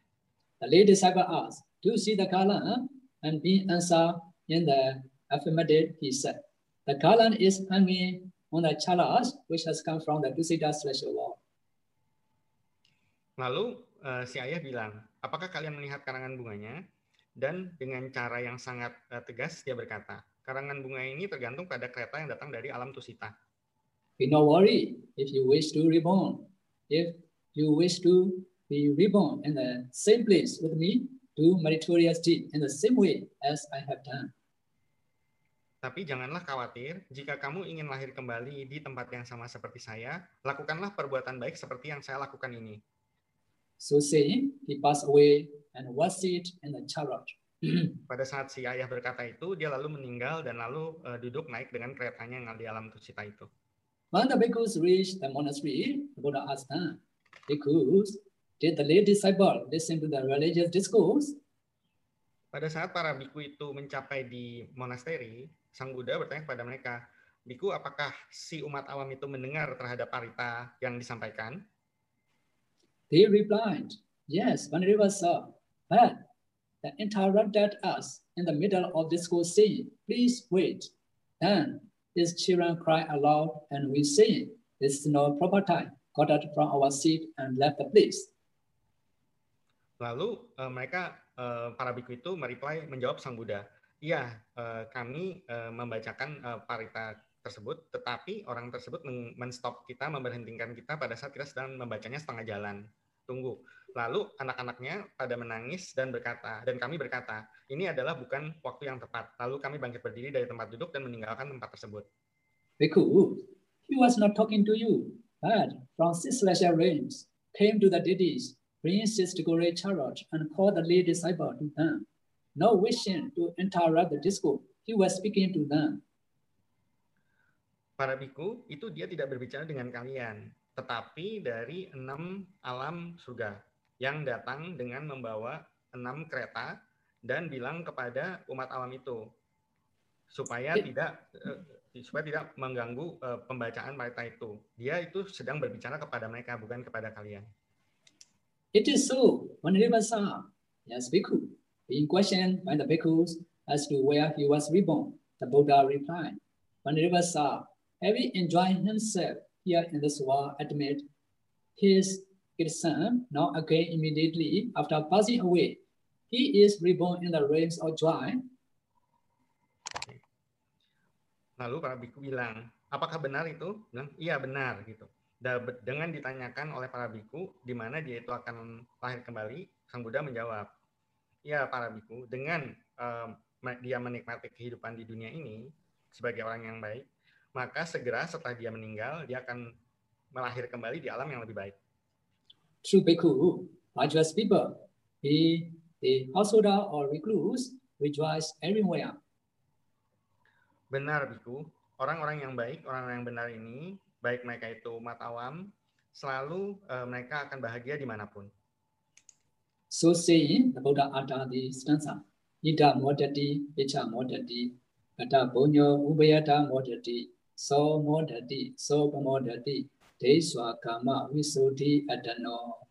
The lead disciple asked, "Do you see the garland?" And being answered in the affirmative, he said, "The garland is hanging on the chariot, which has come from the Dusita celestial world." Lalu uh, si ayah bilang, apakah kalian melihat karangan bunganya? Dan dengan cara yang sangat uh, tegas dia berkata, karangan bunga ini tergantung pada kereta yang datang dari alam Tusita. Be no worry if you wish to reborn. If you wish to be reborn in the same place with me, do meritorious deed in the same way as I have done. Tapi janganlah khawatir, jika kamu ingin lahir kembali di tempat yang sama seperti saya, lakukanlah perbuatan baik seperti yang saya lakukan ini. So saying, he passed away and was seated in the chariot. [CLEARS THROAT] Pada saat si ayah berkata itu, dia lalu meninggal dan lalu uh, duduk naik dengan keretanya yang di alam Tusita itu. When the bhikkhus reached the monastery, the Buddha asked them, Bhikkhus, did the lay disciple listen to the religious discourse? Pada saat para biku itu mencapai di monasteri, Sang Buddha bertanya kepada mereka, Biku, apakah si umat awam itu mendengar terhadap parita yang disampaikan? They replied, Yes, Vanariva saw, but they interrupted us in the middle of discourse saying, Please wait. Then his children cried aloud, and we say, This is no proper time, got out from our seat and left the place. Lalu uh, mereka uh, para biku itu mereply menjawab Sang Buddha, Iya, uh, kami uh, membacakan uh, parita tersebut, tetapi orang tersebut menstop kita, memberhentikan kita pada saat kita sedang membacanya setengah jalan. Tunggu. Lalu anak-anaknya pada menangis dan berkata, dan kami berkata, ini adalah bukan waktu yang tepat. Lalu kami bangkit berdiri dari tempat duduk dan meninggalkan tempat tersebut. Bhikkhu, he was not talking to you, but from six celestial realms came to the deities, bringing six decorated chariot and called the lay disciple to them. No wishing to interrupt the discourse, he was speaking to them. Para biku itu dia tidak berbicara dengan kalian, tetapi dari enam alam surga yang datang dengan membawa enam kereta dan bilang kepada umat alam itu supaya tidak uh, supaya tidak mengganggu uh, pembacaan mereka itu. Dia itu sedang berbicara kepada mereka bukan kepada kalian. It is so. When he was yes, bhikkhu, Being questioned by the bhikkhus as to where he was reborn, the Buddha replied, When Rivasa, having enjoyed himself here in this world, admit his son, now again immediately after passing away, he is reborn in the realms of joy. Lalu para biku bilang, apakah benar itu? Bilang, iya benar gitu. Dengan ditanyakan oleh para biku di mana dia itu akan lahir kembali, Sang Buddha menjawab, ya para biku dengan um, dia menikmati kehidupan di dunia ini sebagai orang yang baik, maka segera setelah dia meninggal dia akan melahir kembali di alam yang lebih baik. True virtuous people, he, the householder or recluse, rejoice everywhere. Benar biku, orang-orang yang baik, orang-orang yang benar ini, baik mereka itu umat awam, selalu uh, mereka akan bahagia di mana pun. So saying, the Buddha the stanza, Ida modati, Icha modati, Gata bunyo ubayata modati, So modati, So modati, Deswa kama visuddhi adano.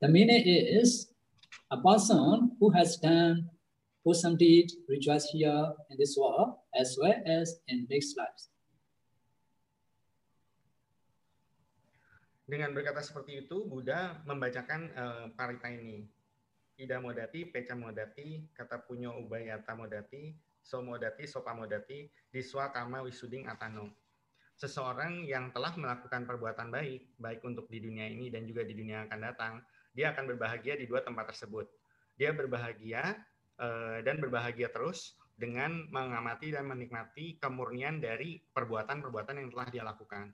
The meaning is, a person who has done deed rejoice here in this world as well as in next lives. Dengan berkata seperti itu, Buddha membacakan uh, parita ini. Ida modati, peca modati, kata punyo ubayata modati, so modati, sopa modati, diswa kama wisuding atano. Seseorang yang telah melakukan perbuatan baik, baik untuk di dunia ini dan juga di dunia yang akan datang, dia akan berbahagia di dua tempat tersebut. Dia berbahagia dan berbahagia terus dengan mengamati dan menikmati kemurnian dari perbuatan-perbuatan yang telah dia lakukan.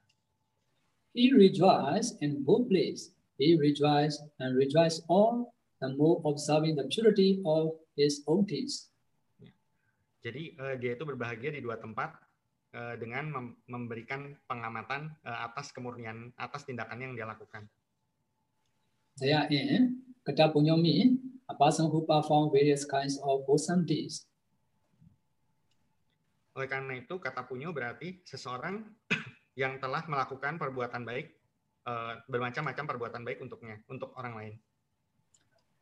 He rejoiced in both places. He rejoiced and rejoiced all the more observing the purity of his own deeds. Ya. Jadi uh, dia itu berbahagia di dua tempat uh, dengan mem memberikan pengamatan uh, atas kemurnian atas tindakan yang dia lakukan. Therein, kata punya mean a person who perform various kinds of wholesome deeds. Oleh karena itu, kata punyo berarti seseorang [COUGHS] yang telah melakukan perbuatan baik, uh, bermacam-macam perbuatan baik untuknya, untuk orang lain.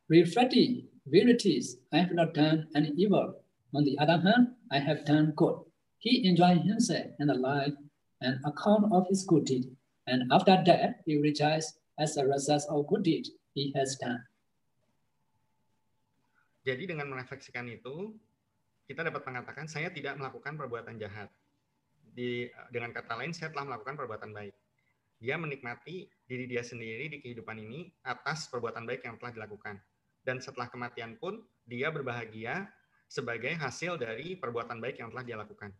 Reflecting verities, I have not done any evil. On the other hand, I have done good. He enjoyed himself in the life and account of his good deed. And after that, he rejoiced as a result of good deed he has done. Jadi dengan merefleksikan itu, kita dapat mengatakan saya tidak melakukan perbuatan jahat. Di, dengan kata lain, saya telah melakukan perbuatan baik. Dia menikmati diri dia sendiri di kehidupan ini atas perbuatan baik yang telah dilakukan. Dan setelah kematian pun, dia berbahagia sebagai hasil dari perbuatan baik yang telah dia lakukan.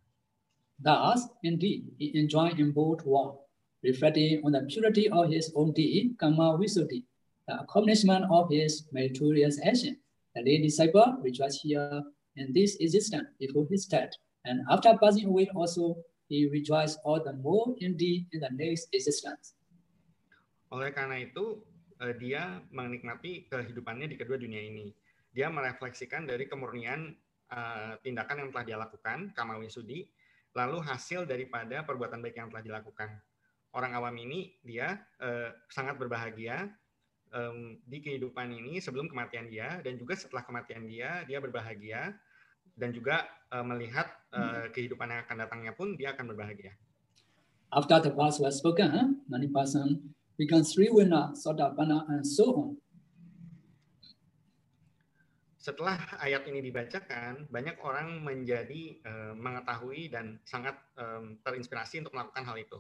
Thus, indeed, he enjoyed in both worlds, reflecting on the purity of his own deed, karma visuddhi, the accomplishment of his meritorious action, The lay disciple rejoiced here in this existence before his death. And after passing away also, he rejoiced all the more indeed in the next existence. Oleh karena itu, uh, dia menikmati kehidupannya di kedua dunia ini. Dia merefleksikan dari kemurnian uh, tindakan yang telah dia lakukan, kamawi sudi, lalu hasil daripada perbuatan baik yang telah dilakukan. Orang awam ini dia uh, sangat berbahagia um, di kehidupan ini sebelum kematian dia dan juga setelah kematian dia dia berbahagia dan juga uh, melihat uh, kehidupan yang akan datangnya pun dia akan berbahagia. After the past was spoken, many person become three winner, Sotapanna, and so on. Setelah ayat ini dibacakan, banyak orang menjadi uh, mengetahui dan sangat um, terinspirasi untuk melakukan hal itu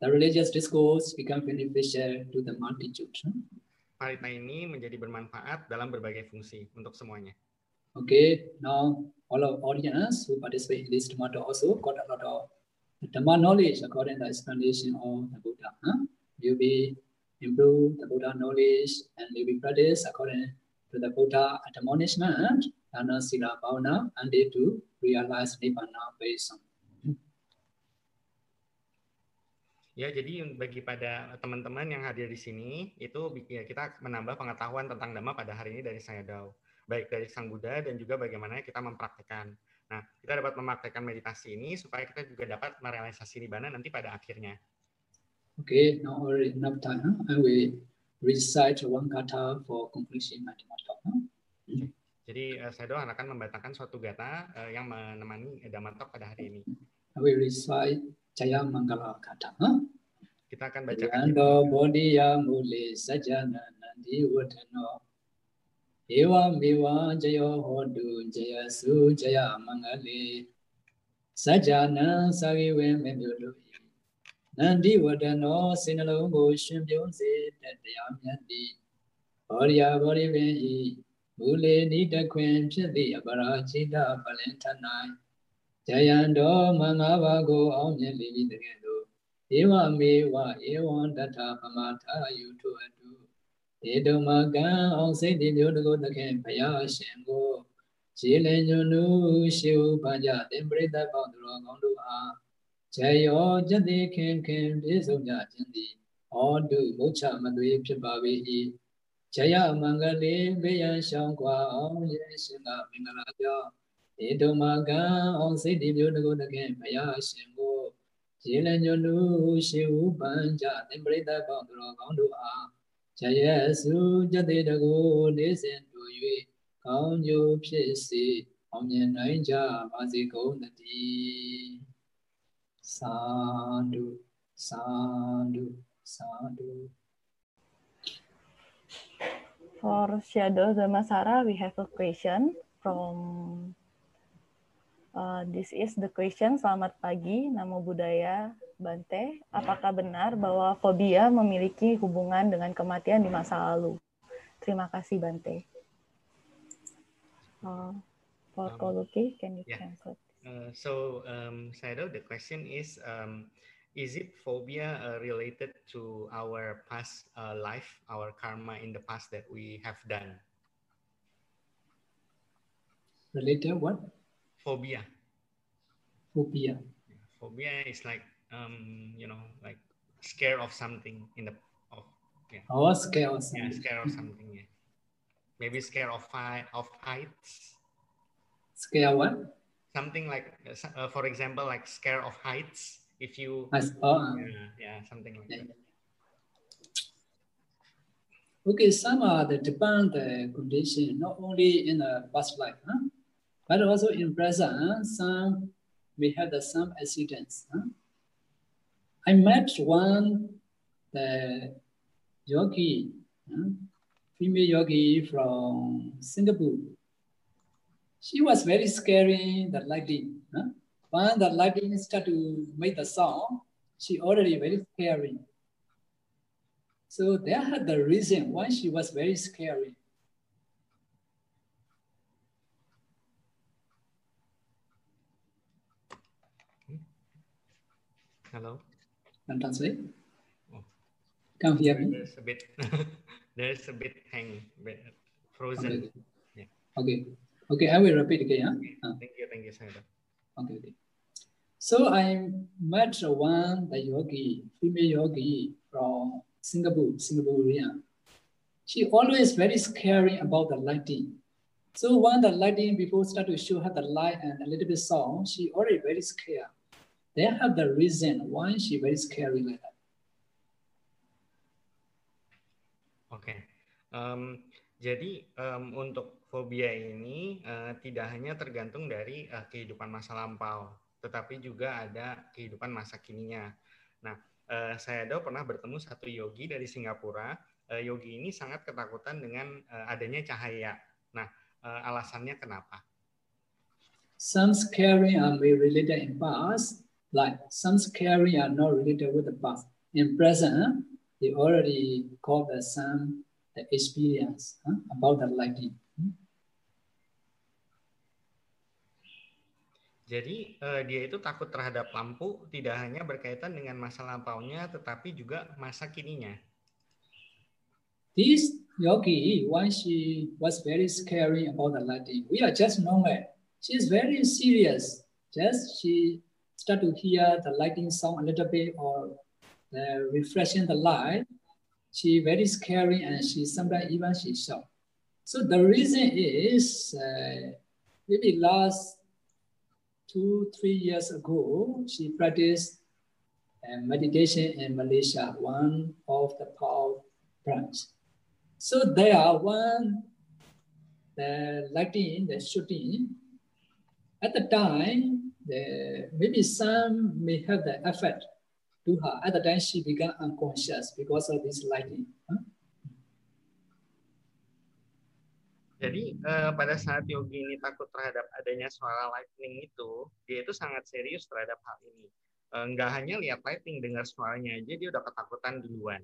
the religious discourse become beneficial to the multitude. Parita ini menjadi bermanfaat dalam berbagai fungsi untuk semuanya. Okay, now all of audience who participate in this Dhamma also got a lot of Dhamma knowledge according to the explanation of the Buddha. Huh? You be improve the Buddha knowledge and you be practice according to the Buddha admonishment, Dana Sila Bhavana, and they to realize Nibbana based on Ya, jadi bagi pada teman-teman yang hadir di sini, itu ya, kita menambah pengetahuan tentang Dhamma pada hari ini dari saya Dao. Baik dari Sang Buddha dan juga bagaimana kita mempraktekkan. Nah, kita dapat mempraktekkan meditasi ini supaya kita juga dapat merealisasi Nibbana nanti pada akhirnya. Okay, now already enough time. Huh? I will recite one kata for completion my talk. Huh? Okay. Jadi uh, saya doa akan membacakan suatu gata uh, yang menemani Dhamma Talk pada hari ini. I will recite Jaya Mangala Kata. Huh? Kita akan bacakan. Yando Bodhiya Muli Sajana Nandi Wadano. Ewa Miwa Jaya Hodu Jaya Su Jaya Mangali. Sajana Sagiwe Memyulu. Nandi Wadano Sinalo Go Shimbyo Se Tataya Myati. Bodhiya Bodhiya Muli Nita Queen Chidi Abara Chida Valentanai. ဇယံတော်မင်္ဂပါကိုအောင်မြင်လိမ့်တကယ်လို့ဧဝမေဝဧဝံတထပမထာယုထုအတုဒေတုမကံအောင်စိတ်တိမျိုးတကိုသခင်ဘုရားရှင်ကိုရေလညွနုရှိဥပကြတင်ပရိသတ်ပေါင်းသူတော်ကောင်းတို့အားဇေယောကျက်တိခင်ခင်ပြည့်စုံကြခြင်းသည်ဟောတုမုတ်ချမသွေဖြစ်ပါ၏ဇယမင်္ဂလေဘေးရန်ရှောင်းကွာအောင်ရဲ့ရှင်ကမင်္ဂလာကြောင့် ဧတုမကံအောင်စိတ်ဒီမျိုးတကုတကင်ဘုရားရှင်ကိုရေလညွလူရှိဥပံကြသင်္ပရိသတ်ပေါင်းသူတော်ကောင်းတို့အားဇယစုကြတဲ့တကုနေစဉ်တို့၍ကောင်းကျိုးဖြစ်စေအောင်မြင်နိုင်ကြပါစေကုန်သတည်းသာဓုသာဓုသာဓု For Shadow Zamasara, we have a question from Uh, this is the question. Selamat pagi, Namo Buddhaya Bante. Apakah benar bahwa fobia memiliki hubungan dengan kematian di masa lalu? Terima kasih, Bante. Uh, for um, Koluki, can you yeah. translate? Uh, so, um, Saido, the question is, um, is it phobia uh, related to our past uh, life, our karma in the past that we have done? Related what? Phobia. Phobia. Phobia is like um, you know, like scared of something in the of yeah. Oh, scared of something. Yeah, scared of something. Yeah. Maybe scared of height of heights. Scared what? Something like, uh, for example, like scared of heights. If you, oh, yeah, yeah, something like yeah. that. Okay, some are the depend the condition not only in the past life, huh? But also in present, some we had some accidents. Huh? I met one the yogi, uh, female yogi from Singapore. She was very scary, the lightning. Huh? When the lightning started to make the sound, she already very scary. So they had the reason why she was very scary. Hello. Can translate? Oh. Come hear me? There's a bit, [LAUGHS] there's a bit hang, frozen. Okay. Yeah. Okay. Okay, I will repeat again. Huh? Uh, Thank you, thank you, Sayadaw. Okay, okay. So I met one the yogi, female yogi from Singapore, Singaporean. She always very scary about the lighting. So when the lighting before start to show her the light and a little bit sound, she already very scared. They have the reason why she very scary like that. Oke, okay. um, jadi um, untuk fobia ini uh, tidak hanya tergantung dari uh, kehidupan masa lampau, tetapi juga ada kehidupan masa kininya. Nah, uh, saya do pernah bertemu satu yogi dari Singapura. Uh, yogi ini sangat ketakutan dengan uh, adanya cahaya. Nah, uh, alasannya kenapa? Some scary and may related in past, like some scary are not related with the past. In present, they already called the some the experience huh, about the lighting. Jadi uh, dia itu takut terhadap lampu tidak hanya berkaitan dengan masa lampaunya, tetapi juga masa kininya. This yogi, why she was very scary about the lighting. We are just normal. She is very serious. Just she start to hear the lighting sound a little bit or the refreshing the light. She very scary and she sometimes even she shout. So the reason is uh, maybe last two, three years ago, she practiced uh, meditation in Malaysia, one of the power branch. So there, are one the lighting, the shooting, at the time, the, maybe some may have the effect to her. The time, she became unconscious because of this lighting. Huh? Jadi eh, pada saat Yogi ini takut terhadap adanya suara lightning itu, dia itu sangat serius terhadap hal ini. Eh, hanya lihat lightning, dengar suaranya aja dia udah ketakutan duluan.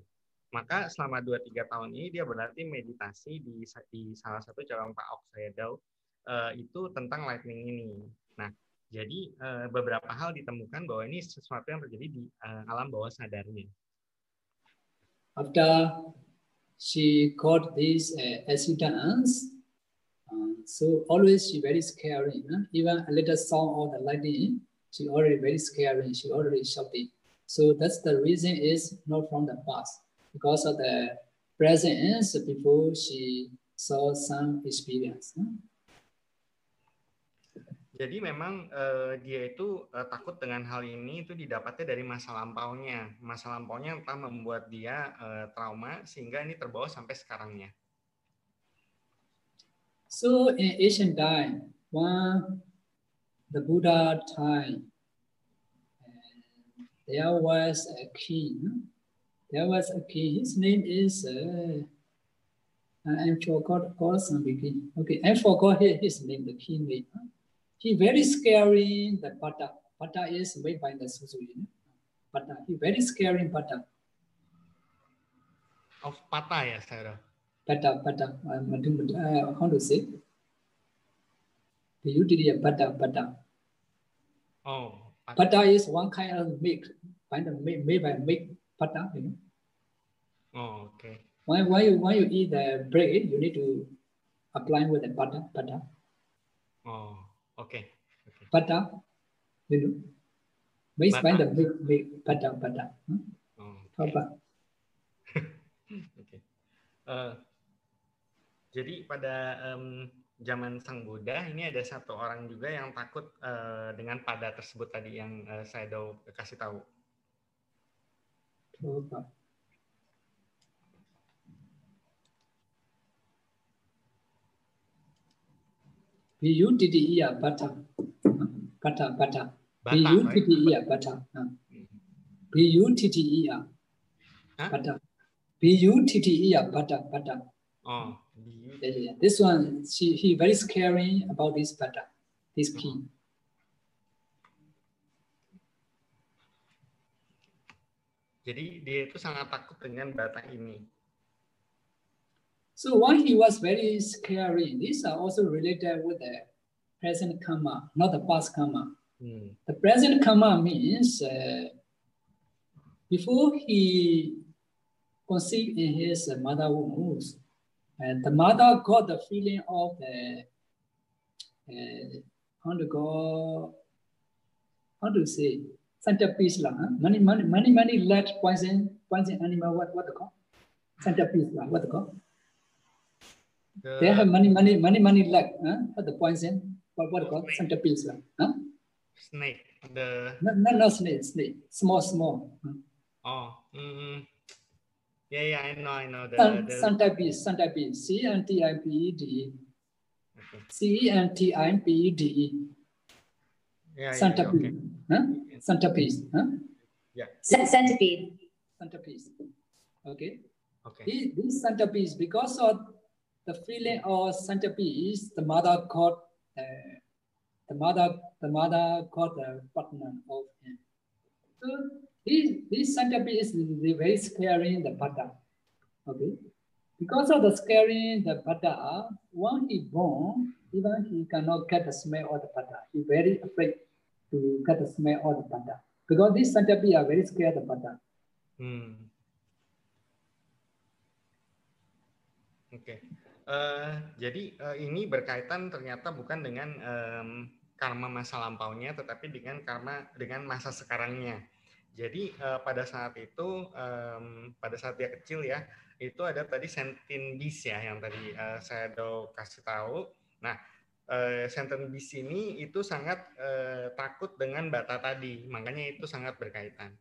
Maka selama 2-3 tahun ini dia berarti meditasi di, di salah satu cabang Pak Oksayadau eh, itu tentang lightning ini. Nah, jadi eh, beberapa hal ditemukan bahwa ini sesuatu yang terjadi di eh, alam bawah sadarnya. After she got these uh, accidents, uh, so always she very scary. Huh? Even little sound of the lightning, she already very scary. She already shouting. So that's the reason is not from the past because of the presence before she saw some experience. Huh? Jadi memang uh, dia itu uh, takut dengan hal ini itu didapatnya dari masa lampaunya. Masa lampaunya entah membuat dia uh, trauma sehingga ini terbawa sampai sekarangnya. So in ancient time, when the Buddha time, there was a king. There was a king. His name is uh, I forgot. Okay, I forgot his name, the king name. He very scary, the butter. Pata is made by the Suzuki. Butter. He very scary butter. Of pata yes, Sarah? Pata, pata. Uh, how to say? The utility pata, pata. Oh. Pata. pata is one kind of milk, kind of made, made by milk pata, you know. Oh, okay. When, when, you, when you eat the bread, you need to apply with the pata, pata. Oh. Oke. Okay. Okay. Based by the big, big pada pada. Hmm? Oh, okay. Apa? [LAUGHS] okay. Uh, jadi pada um, zaman Sang Buddha ini ada satu orang juga yang takut uh, dengan pada tersebut tadi yang uh, saya do kasih tahu. Coba. B-U-D-D-E ya, bata. Bata, bata. B-U-D-D-E ya, bata. B-U-T-T-E ya. Bata. B U T T E ya Buddha Buddha. Oh, Yeah. This one, she he very scary about this Buddha, this key. Jadi dia itu sangat takut dengan bata ini. So why he was very scary? These are also related with the present karma, not the past karma. Hmm. The present karma means uh, before he conceived in his mother womb, and the mother got the feeling of the uh, how to go, how to say, centerpiece lah. Huh? Many, many, many, many let poison, poison animal. What, what to call? Centerpiece lah. What to call? The- They have many, many, many, many leg. Huh? What the poison? What, what to call? Snake. Centerpiece lah. Huh? snake. The No, no, no snake, snake. Small, small. Huh? oh, mm, yeah, yeah, I know, I know. The, Sun, the, centerpiece, centerpiece. C N T I P E D. okay. C N T I P E D. Yeah, yeah, yeah, okay. Huh? Centerpiece. Huh? Ce- Centipede. Centerpiece. Okay. Okay. This, this centerpiece, because of the feeling of centerpiece, the mother caught uh, the mother, the mother caught the partner of him. So this, this centerpiece is very scary the butter. Okay. Because of the scary the butter, when he born, even he cannot get the smell of the butter. He very afraid to get the smell of the butter. Because these centipede are very scared of butter. Hmm. Eh, jadi eh, ini berkaitan ternyata bukan dengan em, karma masa lampaunya, tetapi dengan karma dengan masa sekarangnya. Jadi eh, pada saat itu, em, pada saat dia kecil ya, itu ada tadi sentin bis ya yang tadi eh, saya do kasih tahu. Nah, eh, sentin bis ini itu sangat eh, takut dengan bata tadi, makanya itu sangat berkaitan.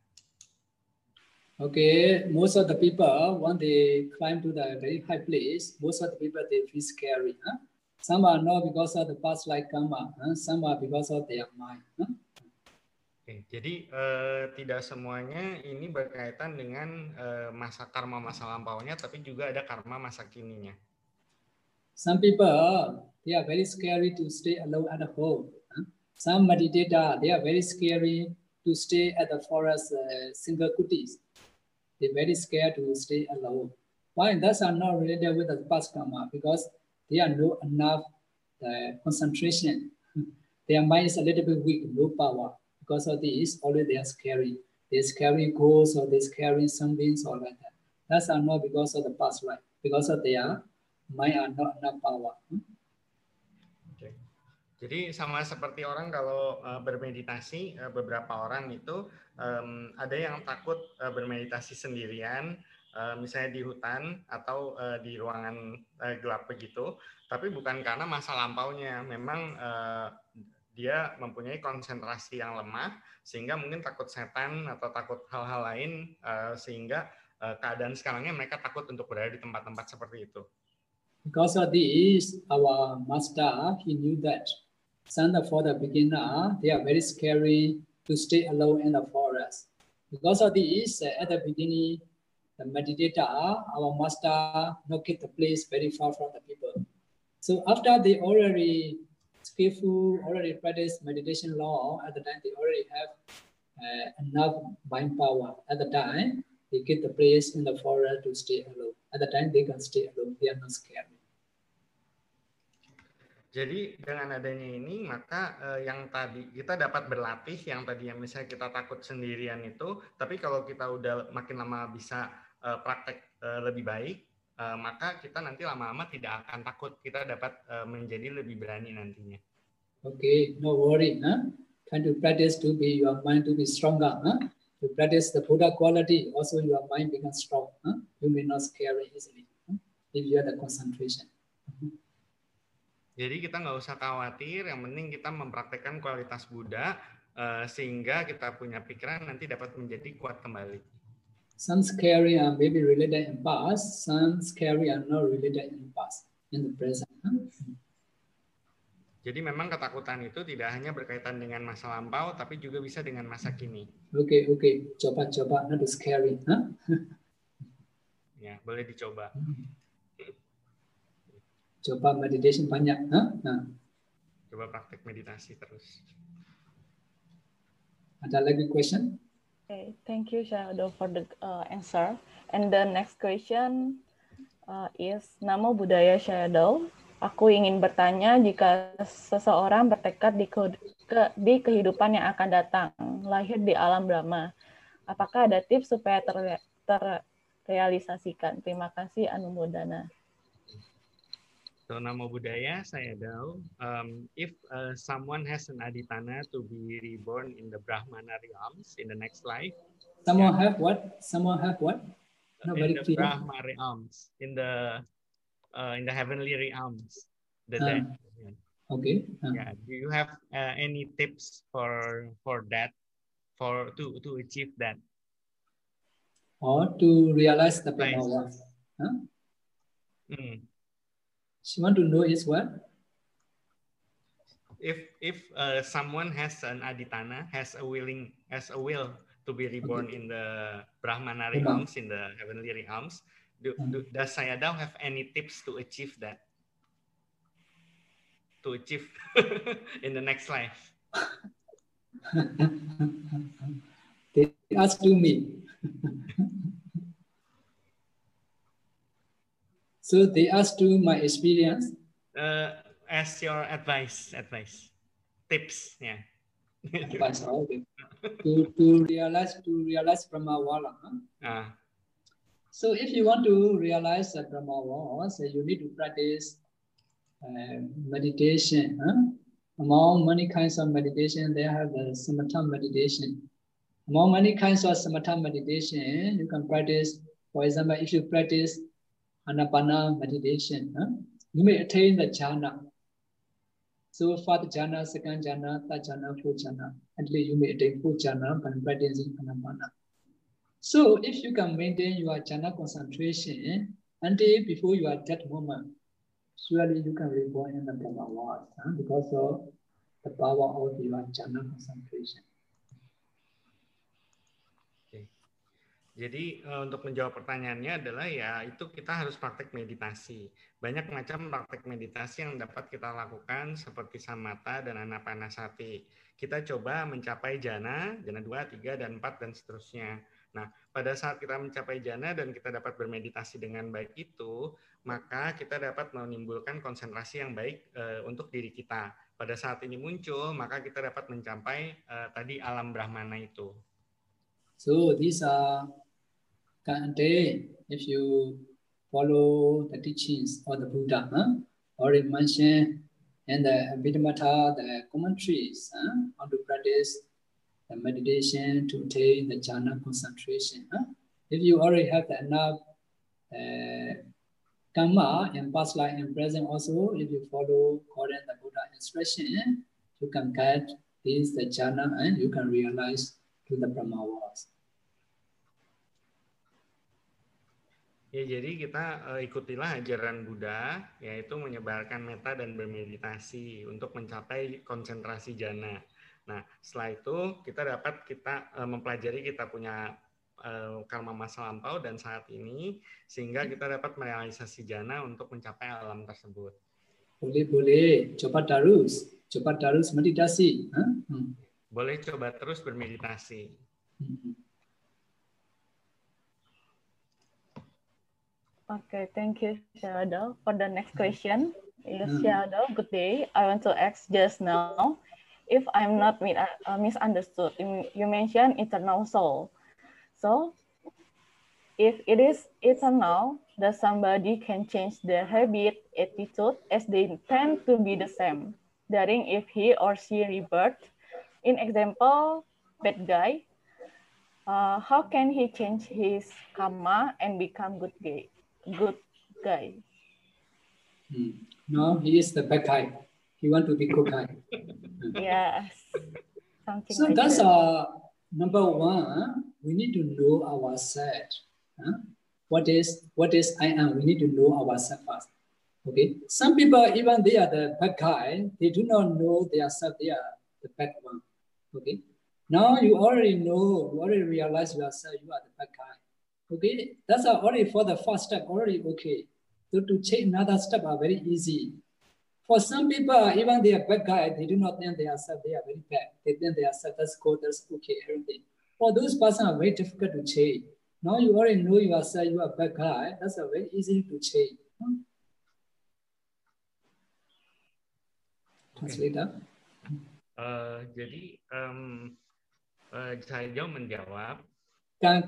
Okay, most of the people, when they climb to the very high place, most of the people, they feel scary. Huh? Some are not because of the past life karma. Huh? Some are because of their mind. Huh? Oke, jadi eh, tidak semuanya ini berkaitan dengan eh, masa karma masa lampaunya, tapi juga ada karma masa kininya. Some people, they are very scary to stay alone at home. Huh? Some meditator, they are very scary to stay at the forest uh, single kutis. They're very scared to stay alone. Why? Those are not related with the past karma because they are no enough uh, concentration. [LAUGHS] Their mind is a little bit weak, no power. Because of this, always they are scary. They're scary ghosts or they're scary something or like that. That's are not because of the past life, because of their mind are not enough power. Hmm? Jadi sama seperti orang kalau eh, bermeditasi, eh, beberapa orang itu em, ada yang takut eh, bermeditasi sendirian, eh, misalnya di hutan atau eh, di ruangan eh, gelap begitu, tapi bukan karena masa lampaunya, memang eh, dia mempunyai konsentrasi yang lemah sehingga mungkin takut setan atau takut hal-hal lain eh, sehingga eh, keadaan sekarangnya mereka takut untuk berada di tempat-tempat seperti itu. Because of this, our master, he knew that some for the beginner, they are very scary to stay alone in the forest. Because of this, uh, at the beginning, the meditator, our master, locate the place very far from the people. So after they already skillful, already practice meditation law, at the time they already have uh, enough mind power. At the time, they get the place in the forest to stay alone. At the time, they can stay alone. They are not scared. Jadi dengan adanya ini maka eh, yang tadi kita dapat berlatih yang tadi yang misalnya kita takut sendirian itu, tapi kalau kita udah makin lama bisa eh, praktek eh, lebih baik, eh, maka kita nanti lama-lama tidak akan takut, kita dapat eh, menjadi lebih berani nantinya. Okay, no worry. Huh? Trying to practice to be your mind to be stronger. Huh? To practice the Buddha quality, also your mind becomes strong. Huh? You may not scary easily huh? if you have the concentration. Jadi kita nggak usah khawatir, yang penting kita mempraktekkan kualitas Buddha eh, sehingga kita punya pikiran nanti dapat menjadi kuat kembali. Some scary are maybe related in past, some scary are not related in past, in the present. Jadi memang ketakutan itu tidak hanya berkaitan dengan masa lampau, tapi juga bisa dengan masa kini. Okay, okay. Coba, coba, not scary. Huh? [LAUGHS] Ya, boleh dicoba. Coba meditation banyak. Huh? Nah. Coba praktek meditasi terus. Ada lagi question? Okay, thank you Shadow for the uh, answer. And the next question uh, is Namo Buddhaya Shadow. Aku ingin bertanya jika seseorang bertekad di, ke, ke, di kehidupan yang akan datang, lahir di alam Brahma, apakah ada tips supaya ter, terrealisasikan? Terima kasih Anumodana. So Namo Buddhaya, saya Dao. Um, if uh, someone has an aditana to be reborn in the Brahmana realms in the next life. Someone yeah. have what? Someone have what? No, in the clear. Brahma realms, in the uh, in the heavenly realms, the uh, dead. Okay. Uh. Yeah. Do you have uh, any tips for for that, for to to achieve that? Or to realize the power? Huh? Mm. She want to know is what? If if uh, someone has an aditana, has a willing, has a will to be reborn okay. in the Brahmana realms, in the heavenly realms, do, do, hmm. does Sayadaw have any tips to achieve that? To achieve [LAUGHS] in the next life? [LAUGHS] they ask to me. [LAUGHS] So they asked to my experience. Uh, as your advice, advice, tips, yeah. advice, [LAUGHS] okay. to, to realize to realize Brahmawala. Huh? Uh. So if you want to realize the Brahmawala, so you need to practice uh, meditation. Huh? Among many kinds of meditation, they have the samatha meditation. Among many kinds of samatha meditation, you can practice. For example, if you practice anapana meditation. Huh? You may attain the jhana. So fourth jhana, second jhana, third jhana, fourth jhana. Until you may attain fourth jhana by practicing anapana. So if you can maintain your jhana concentration until before you are that moment, surely you can reborn in the Brahma world huh? because of the power of your jhana concentration. Jadi uh, untuk menjawab pertanyaannya adalah ya itu kita harus praktek meditasi. Banyak macam praktek meditasi yang dapat kita lakukan seperti samata dan anapanasati. Kita coba mencapai jana, jana 2, 3, dan 4, dan seterusnya. Nah, pada saat kita mencapai jana dan kita dapat bermeditasi dengan baik itu, maka kita dapat menimbulkan konsentrasi yang baik uh, untuk diri kita. Pada saat ini muncul, maka kita dapat mencapai uh, tadi alam brahmana itu. So these are Kante, if you follow the teachings of the Buddha, huh? already mentioned in the Abhidhamma, the commentaries, huh? how to practice the meditation to attain the jhana concentration. Huh? If you already have enough uh, karma in past life and present also, if you follow according the Buddha instruction, you can get this the jhana and you can realize to the Brahma worlds. Ya, jadi kita uh, ikutilah ajaran Buddha, yaitu menyebarkan meta dan bermeditasi untuk mencapai konsentrasi jana. Nah, setelah itu kita dapat kita uh, mempelajari kita punya uh, karma masa lampau dan saat ini, sehingga kita dapat merealisasi jana untuk mencapai alam tersebut. Boleh, boleh. Coba terus. Coba terus meditasi. Huh? Hmm. Boleh coba terus bermeditasi. Hmm. Okay, thank you, Shadow. For the next question, yes, mm. Shadow, good day. I want to ask just now, if I'm not uh, misunderstood, you mentioned eternal soul. So, if it is eternal, that somebody can change their habit, attitude, as they tend to be the same, during if he or she rebirth. In example, bad guy, uh, how can he change his karma and become good guy? Good guy. Hmm. No, he is the bad guy. He want to be good guy. [LAUGHS] yes. Something so like that's that. uh, number one. We need to know ourselves. Huh? What is what is I am? We need to know ourselves first. Okay. Some people, even they are the bad guy, they do not know themselves. They are the bad one. Okay. Now you already know, you already realize yourself. You are the bad guy. Okay, that's already for the first step, already okay. So to change another step are very easy. For some people, even they are bad guy, they do not think they are self, they are very bad. They think they are self, that's good, that's okay, everything. For those person are very difficult to change. Now you already know yourself, you are bad guy, that's a very easy to change. Translator. Uh, jadi um, uh, saya menjawab. Can,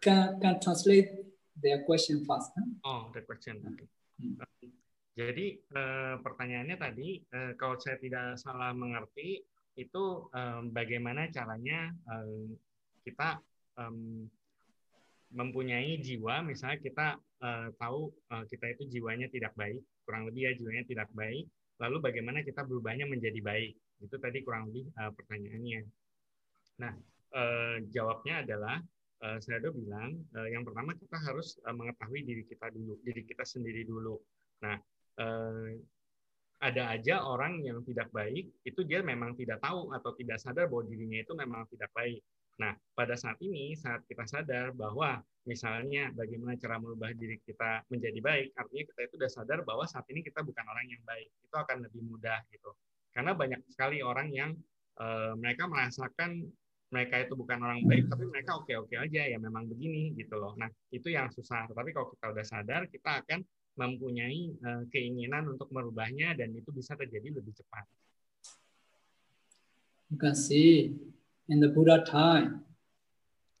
can, can translate their question first. Huh? Oh, the question. Okay. Hmm. Jadi uh, pertanyaannya tadi, uh, kalau saya tidak salah mengerti, itu um, bagaimana caranya um, kita um, mempunyai jiwa, misalnya kita uh, tahu uh, kita itu jiwanya tidak baik, kurang lebih ya jiwanya tidak baik, lalu bagaimana kita berubahnya menjadi baik itu tadi kurang lebih uh, pertanyaannya nah uh, jawabnya adalah uh, bilang uh, yang pertama kita harus uh, mengetahui diri kita dulu diri kita sendiri dulu nah ada aja orang yang tidak baik itu dia memang tidak tahu atau tidak sadar bahwa dirinya itu memang tidak baik Nah, pada saat ini, saat kita sadar bahwa misalnya bagaimana cara merubah diri kita menjadi baik, artinya kita itu sudah sadar bahwa saat ini kita bukan orang yang baik. Itu akan lebih mudah gitu. Karena banyak sekali orang yang mereka merasakan mereka itu bukan orang baik, tapi mereka oke-oke aja ya memang begini gitu loh. Nah, itu yang susah. Tapi kalau kita udah sadar, kita akan mempunyai uh, keinginan untuk merubahnya dan itu bisa terjadi lebih cepat. You can see in the Buddha time,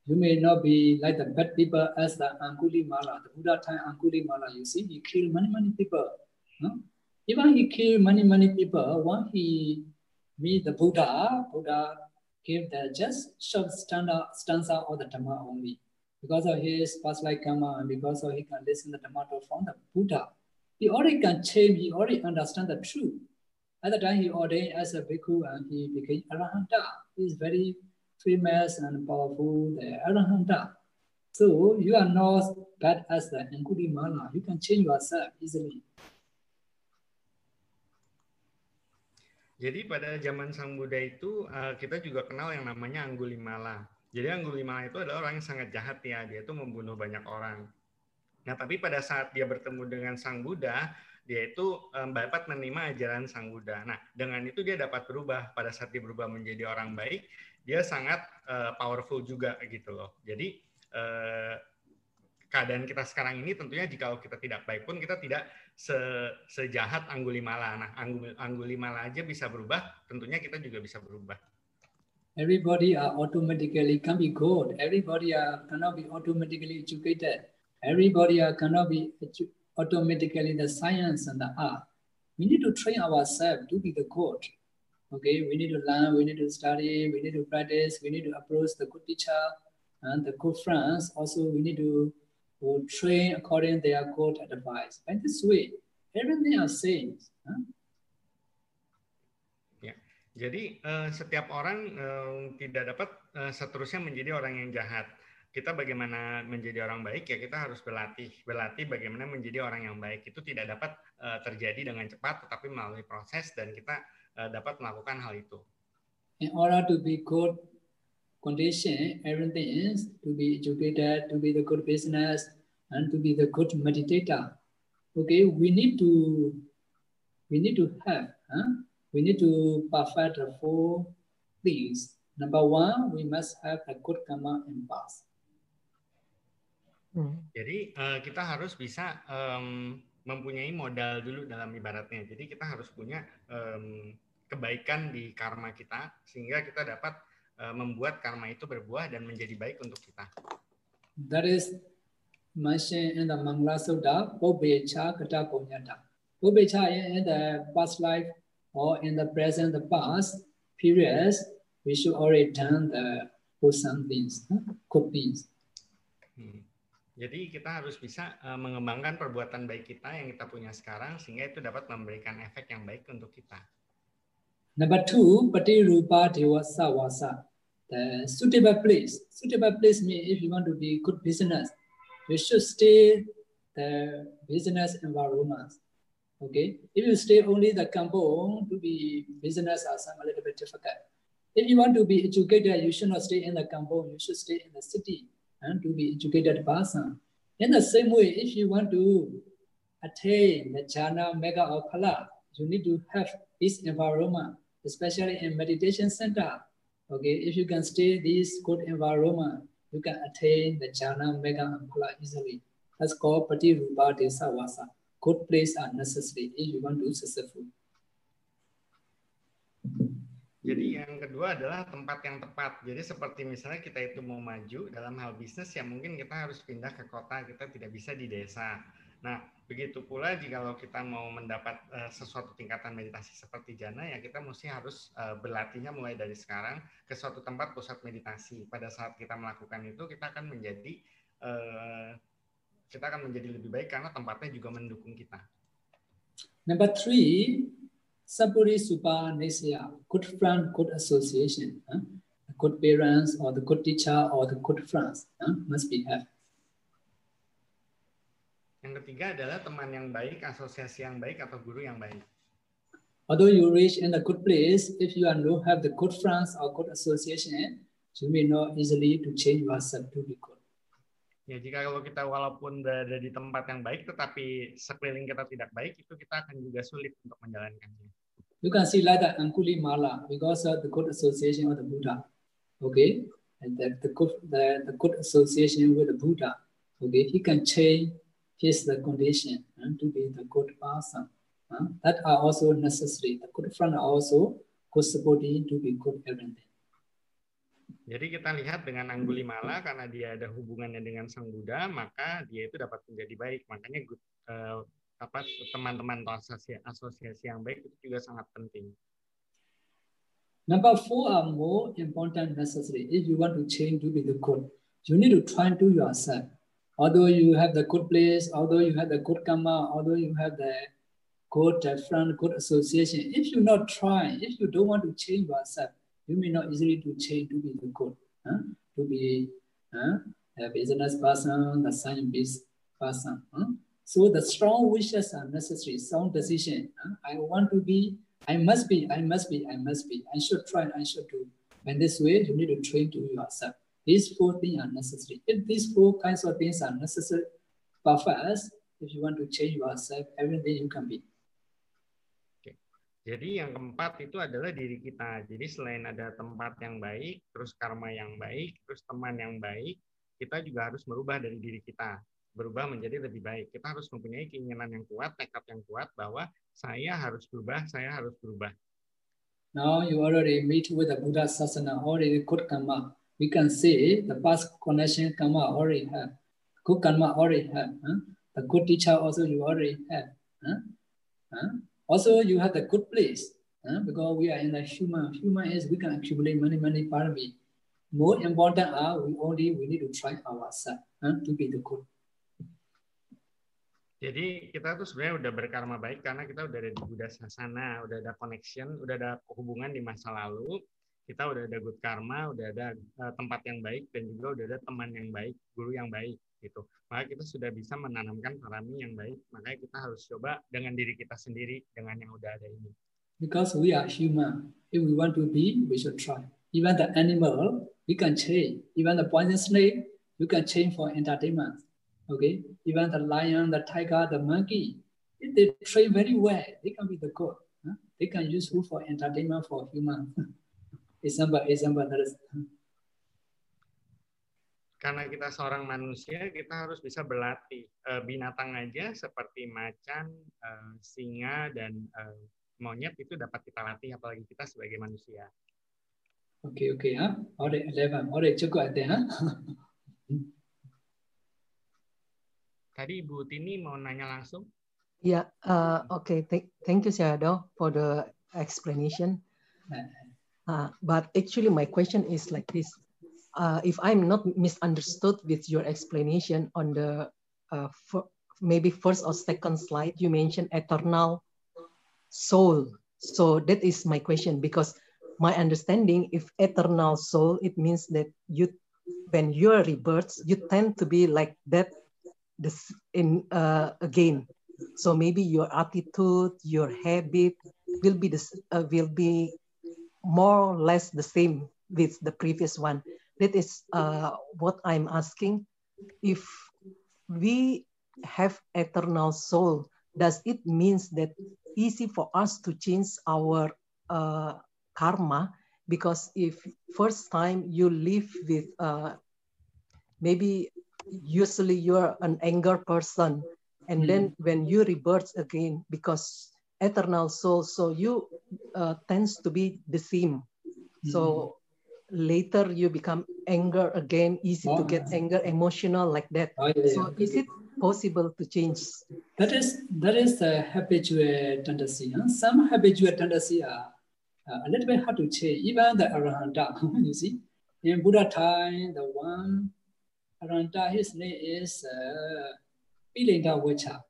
you may not be like the bad people as the Angulimala. The Buddha time Angulimala, you see, he killed many, many people. No? Even he killed many, many people. When he meet the Buddha, Buddha gave the just short stanza of the Dhamma only. Because of his past life karma and because of he can listen the Dhamma from the Buddha, he already can change, he already understand the truth. At the time he ordained as a bhikkhu and he became arahanta. He is very famous and powerful, the arahanta. So you are not bad as the Angulimala. You can change yourself easily. Jadi pada zaman Sang Buddha itu eh, kita juga kenal yang namanya Anggulimala. Jadi Anggulimala itu adalah orang yang sangat jahat ya. Dia itu membunuh banyak orang. Nah, tapi pada saat dia bertemu dengan Sang Buddha, dia itu um, dapat menerima ajaran Sang Buddha. Nah, dengan itu dia dapat berubah. Pada saat dia berubah menjadi orang baik, dia sangat uh, powerful juga gitu loh. Jadi uh, keadaan kita sekarang ini tentunya jika kita tidak baik pun kita tidak se sejahat Anggulimala. Nah, Anggulimala aja bisa berubah, tentunya kita juga bisa berubah. Everybody are automatically can be good. Everybody are cannot be automatically educated. Everybody are cannot be automatically the science and the art. We need to train ourselves to be the good. Okay, we need to learn, we need to study, we need to practice, we need to approach the good teacher and the good friends. Also, we need to, to train according to their good advice. By this way, everything are same. Huh? Ya, jadi uh, setiap orang uh, tidak dapat uh, seterusnya menjadi orang yang jahat kita bagaimana menjadi orang baik ya kita harus berlatih berlatih bagaimana menjadi orang yang baik itu tidak dapat uh, terjadi dengan cepat tetapi melalui proses dan kita uh, dapat melakukan hal itu. In order to be good condition, everything is to be educated, to be the good business, and to be the good meditator. Okay, we need to we need to have, huh? we need to perfect the four things. Number one, we must have a good karma and past. Hmm. Jadi uh, kita harus bisa um, mempunyai modal dulu dalam ibaratnya. Jadi kita harus punya um, kebaikan di karma kita sehingga kita dapat membuat karma itu berbuah dan menjadi baik untuk kita. That is mentioned in the Mangala Sutta, Bobbecha Kata Punyata. Bobbecha in the past life or in the present, the past periods, we should already done the wholesome things, good things. Hmm. Jadi kita harus bisa uh, mengembangkan perbuatan baik kita yang kita punya sekarang sehingga itu dapat memberikan efek yang baik untuk kita. Number two, pati rupa dewasa wasa. The suitable place. Suitable place means if you want to be good business, you should stay the business environment. Okay, if you stay only the kampong to be business are some a little bit difficult. If you want to be educated, you should not stay in the kampong. You should stay in the city and to be educated person. In the same way, if you want to attain the jhana, mega, or phala, you need to have this environment, especially in meditation center. Okay, if you can stay this good environment, you can attain the jhana, mega, and easily. That's called patirupa desavasa. Good place are necessary if you want to successful. Jadi yang kedua adalah tempat yang tepat. Jadi seperti misalnya kita itu mau maju dalam hal bisnis ya mungkin kita harus pindah ke kota, kita tidak bisa di desa. Nah, begitu pula jika kita mau mendapat uh, sesuatu tingkatan meditasi seperti jana ya kita mesti harus uh, berlatihnya mulai dari sekarang ke suatu tempat pusat meditasi. Pada saat kita melakukan itu kita akan menjadi uh, kita akan menjadi lebih baik karena tempatnya juga mendukung kita. Number three, Saburi Supa Nesya, good friend, good association. Huh? Good parents or the good teacher or the good friends huh? must be have. Yang ketiga adalah teman yang baik, asosiasi yang baik atau guru yang baik. Although you reach in a good place, if you are not have the good friends or good association, you may not easily to change yourself to be good. Ya, jika kalau kita walaupun berada di tempat yang baik, tetapi sekeliling kita tidak baik, itu kita akan juga sulit untuk menjalankannya. You can see like that Ankuli Mala because of the good association with the Buddha. Okay, and the, the good the, the good association with the Buddha. Okay, he can change his the condition and to be the good person. Uh, that are also necessary. The good friend are also good supporting to be good everything. Jadi kita lihat dengan Anggulimala karena dia ada hubungannya dengan Sang Buddha, maka dia itu dapat menjadi baik. Makanya uh, apa teman-teman atau asosiasi, asosiasi yang baik itu juga sangat penting. Number four are more important necessary. If you want to change to be the good, you need to try to yourself. Although you have the good place, although you have the good karma, although you have the good friend, good association, if you not try, if you don't want to change yourself, you may not easily to change to be the good, huh? to be huh? a business person, the scientist person. Huh? So the strong wishes are necessary, sound decision. Huh? I want to be, I must be, I must be, I must be, I should try, I should do. And this way, you need to train to yourself. These four things are necessary. If these four kinds of things are necessary, but first, if you want to change yourself, everything you can be. Jadi yang keempat itu adalah diri kita. Jadi selain ada tempat yang baik, terus karma yang baik, terus teman yang baik, kita juga harus merubah dari diri kita. Berubah menjadi lebih baik. Kita harus mempunyai keinginan yang kuat, tekad yang kuat bahwa saya harus berubah, saya harus berubah. Now you already meet with the Buddha Sasana, already good karma. We can see the past connection karma already have. Good karma already have. Huh? The good teacher also you already have. Huh? Huh? Also, you have the good place uh, because we are in the human. Human is we can accumulate many, many parami. More important are we only we need to try ourselves uh, to be the good. Jadi kita tuh sebenarnya udah berkarma baik karena kita udah ada di Buddha Sasana, udah ada connection, udah ada hubungan di masa lalu, kita udah ada good karma, udah ada uh, tempat yang baik dan juga udah ada teman yang baik, guru yang baik gitu. Maka kita sudah bisa menanamkan parami yang baik. Makanya kita harus coba dengan diri kita sendiri dengan yang udah ada ini. Because we are human. If we want to be, we should try. Even the animal, we can change. Even the poison snake, you can change for entertainment. Okay? Even the lion, the tiger, the monkey, if they train very well, they can be the good. Huh? They can use food for entertainment for human. [LAUGHS] example, example, that is, karena kita seorang manusia, kita harus bisa berlatih. E, binatang aja seperti macan, singa, dan monyet itu dapat kita latih, apalagi kita sebagai manusia. Oke, oke ya. Ore, eleven. Ore, cukup ada ya. [LAUGHS] Tadi Ibu Tini mau nanya langsung. Ya, yeah, uh, oke. Okay. Thank, thank you, Syado, for the explanation. Uh, but actually, my question is like this. uh, if I'm not misunderstood with your explanation on the uh, maybe first or second slide, you mentioned eternal soul. So that is my question because my understanding, if eternal soul, it means that you, when you are rebirth, you tend to be like that, this in uh, again. So maybe your attitude, your habit will be this uh, will be more or less the same with the previous one that is uh, what I'm asking. If we have eternal soul, does it means that easy for us to change our uh, karma? Because if first time you live with uh, maybe usually you're an anger person, and mm. then when you rebirth again, because eternal soul, so you uh, tends to be the same. Mm. So later you become anger again, easy oh. to get anger, emotional like that. Oh, yeah, so yeah. is it possible to change? That is that is the habitual tendency. Huh? Some habitual tendency are uh, a little bit hard to change. Even the arahanta, [LAUGHS] you see, in Buddha time, the one arahanta, his name is uh, Pilinga Vacha.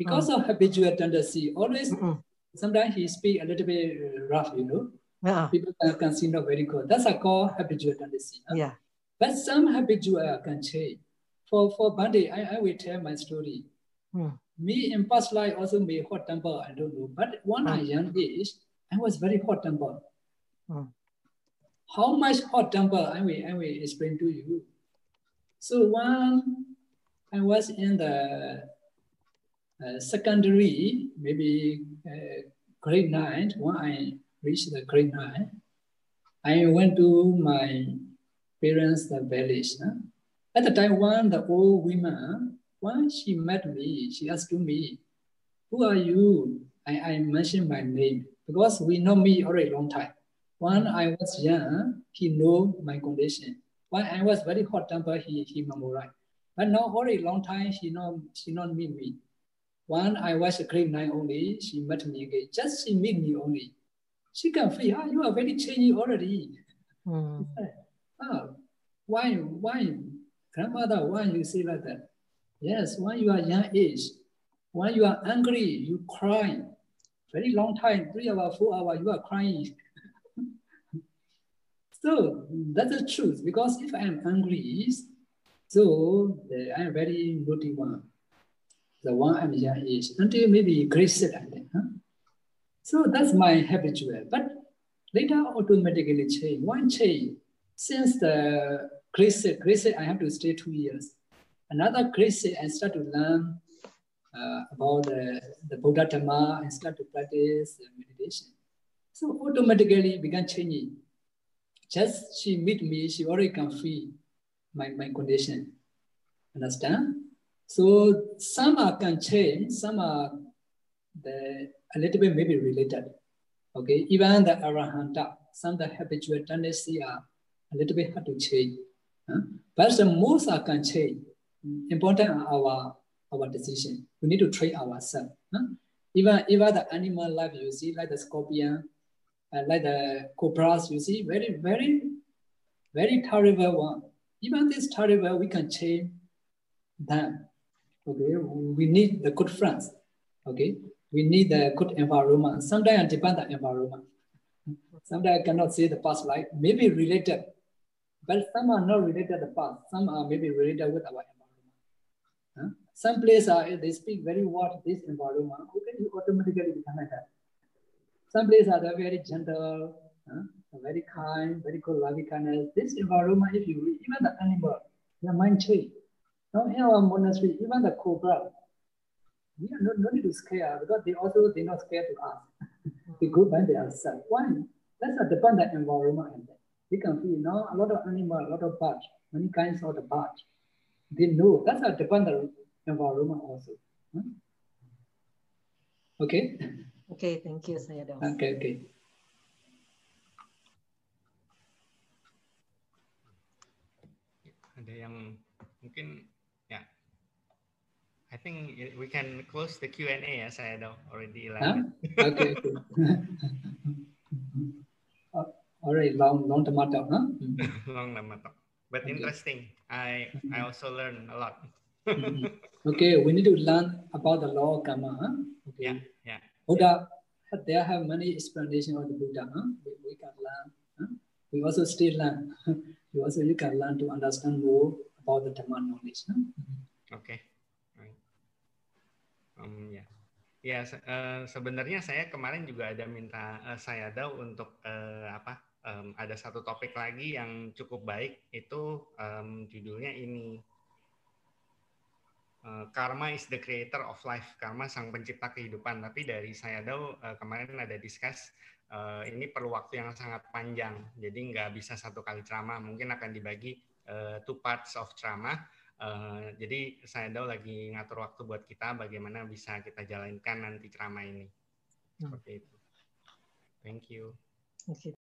Because oh. of habitual tendency, always mm -mm. sometimes he speak a little bit rough, you know. Yeah. People can, can see not very good. That's a called habitual tendency. Huh? Yeah. But some habitual can change. For for Bandi, I, I will tell my story. Hmm. Me in past life also may hot temper, I don't know. But when hmm. I young age, I was very hot temper. Hmm. How much hot temper I will, I will explain to you. So when I was in the uh, secondary, maybe uh, grade nine, when I reached the grade nine, I went to my parents' village. Huh? At the time, one the old woman, when she met me, she asked to me, "Who are you?" I, I mentioned my name because we know me already long time. When I was young, he know my condition. When I was very hot temper, he he memorized. But now already long time, she know she not meet me. When I was grade nine only, she met me again. Just she meet me only. She can feel, ah, you are very changing already. Mm. Ah, why, why, grandmother, why you say like that? Yes, when you are young age, when you are angry, you cry. Very long time, three hours, four hours, you are crying. [LAUGHS] so that's the truth, because if I am angry, so I am very naughty one. The one I'm young age, until maybe grade seven. Huh? So that's my habitual. But later automatically change. One change. Since the grace, grace, I have to stay two years. Another grace, I start to learn uh, about the, the Buddha Dhamma and start to practice meditation. So automatically began changing. Just she meet me, she already can feel my, my condition. Understand? So some are change, some are the a little bit maybe related. Okay, even the arahanta, some the habitual tendency are a little bit hard to change. Huh? But the most are change. Important are our our decision. We need to train ourselves. Huh? Even even the animal life you see, like the scorpion, uh, like the cobras, you see, very very very terrible one. Even this terrible, we can change them. Okay, we need the good friends. Okay, we need the good environment. Sometimes I depend on the environment. Sometimes I cannot see the past life, maybe related, but some are not related to the past. Some are maybe related with our environment. Huh? Some places are, uh, they speak very what this environment, okay, you automatically become like that. Some places are very gentle, huh? very kind, very good loving kindness. This environment, if you even the animal, their mind change. Now in our monastery, even the cobra, we are not, not need to scare because they also they're not scared to us. they go by themselves. Why? That's a dependent environment. And they can feel now a lot of animal, a lot of birds, many kinds of the birds. They know that's a dependent environment also. Huh? Okay. Okay, thank you, Sayadaw. Okay, okay. Ada yang mungkin I think we can close the Q&A saya dong already like. Huh? Okay. [LAUGHS] Uh, Alright, long long term talk, huh? [LAUGHS] long talk, but okay. interesting. I I also learn a lot. [LAUGHS] okay, we need to learn about the law of karma. Huh? Okay. Yeah, yeah. Buddha, there have many explanations of the Buddha. Huh? We, we can learn. Huh? We also still learn. we also you can learn to understand more about the Dhamma knowledge. Huh? Okay. Um, ya, ya se uh, sebenarnya saya kemarin juga ada minta uh, saya ada untuk uh, apa um, ada satu topik lagi yang cukup baik. Itu um, judulnya ini uh, karma is the creator of life. Karma sang pencipta kehidupan. Tapi dari saya tahu uh, kemarin ada discuss uh, ini perlu waktu yang sangat panjang. Jadi nggak bisa satu kali ceramah. Mungkin akan dibagi two parts of ceramah Uh, jadi saya tahu lagi ngatur waktu buat kita bagaimana bisa kita jalankan nanti ceramah ini. Hmm. Seperti itu. Thank you. Okay.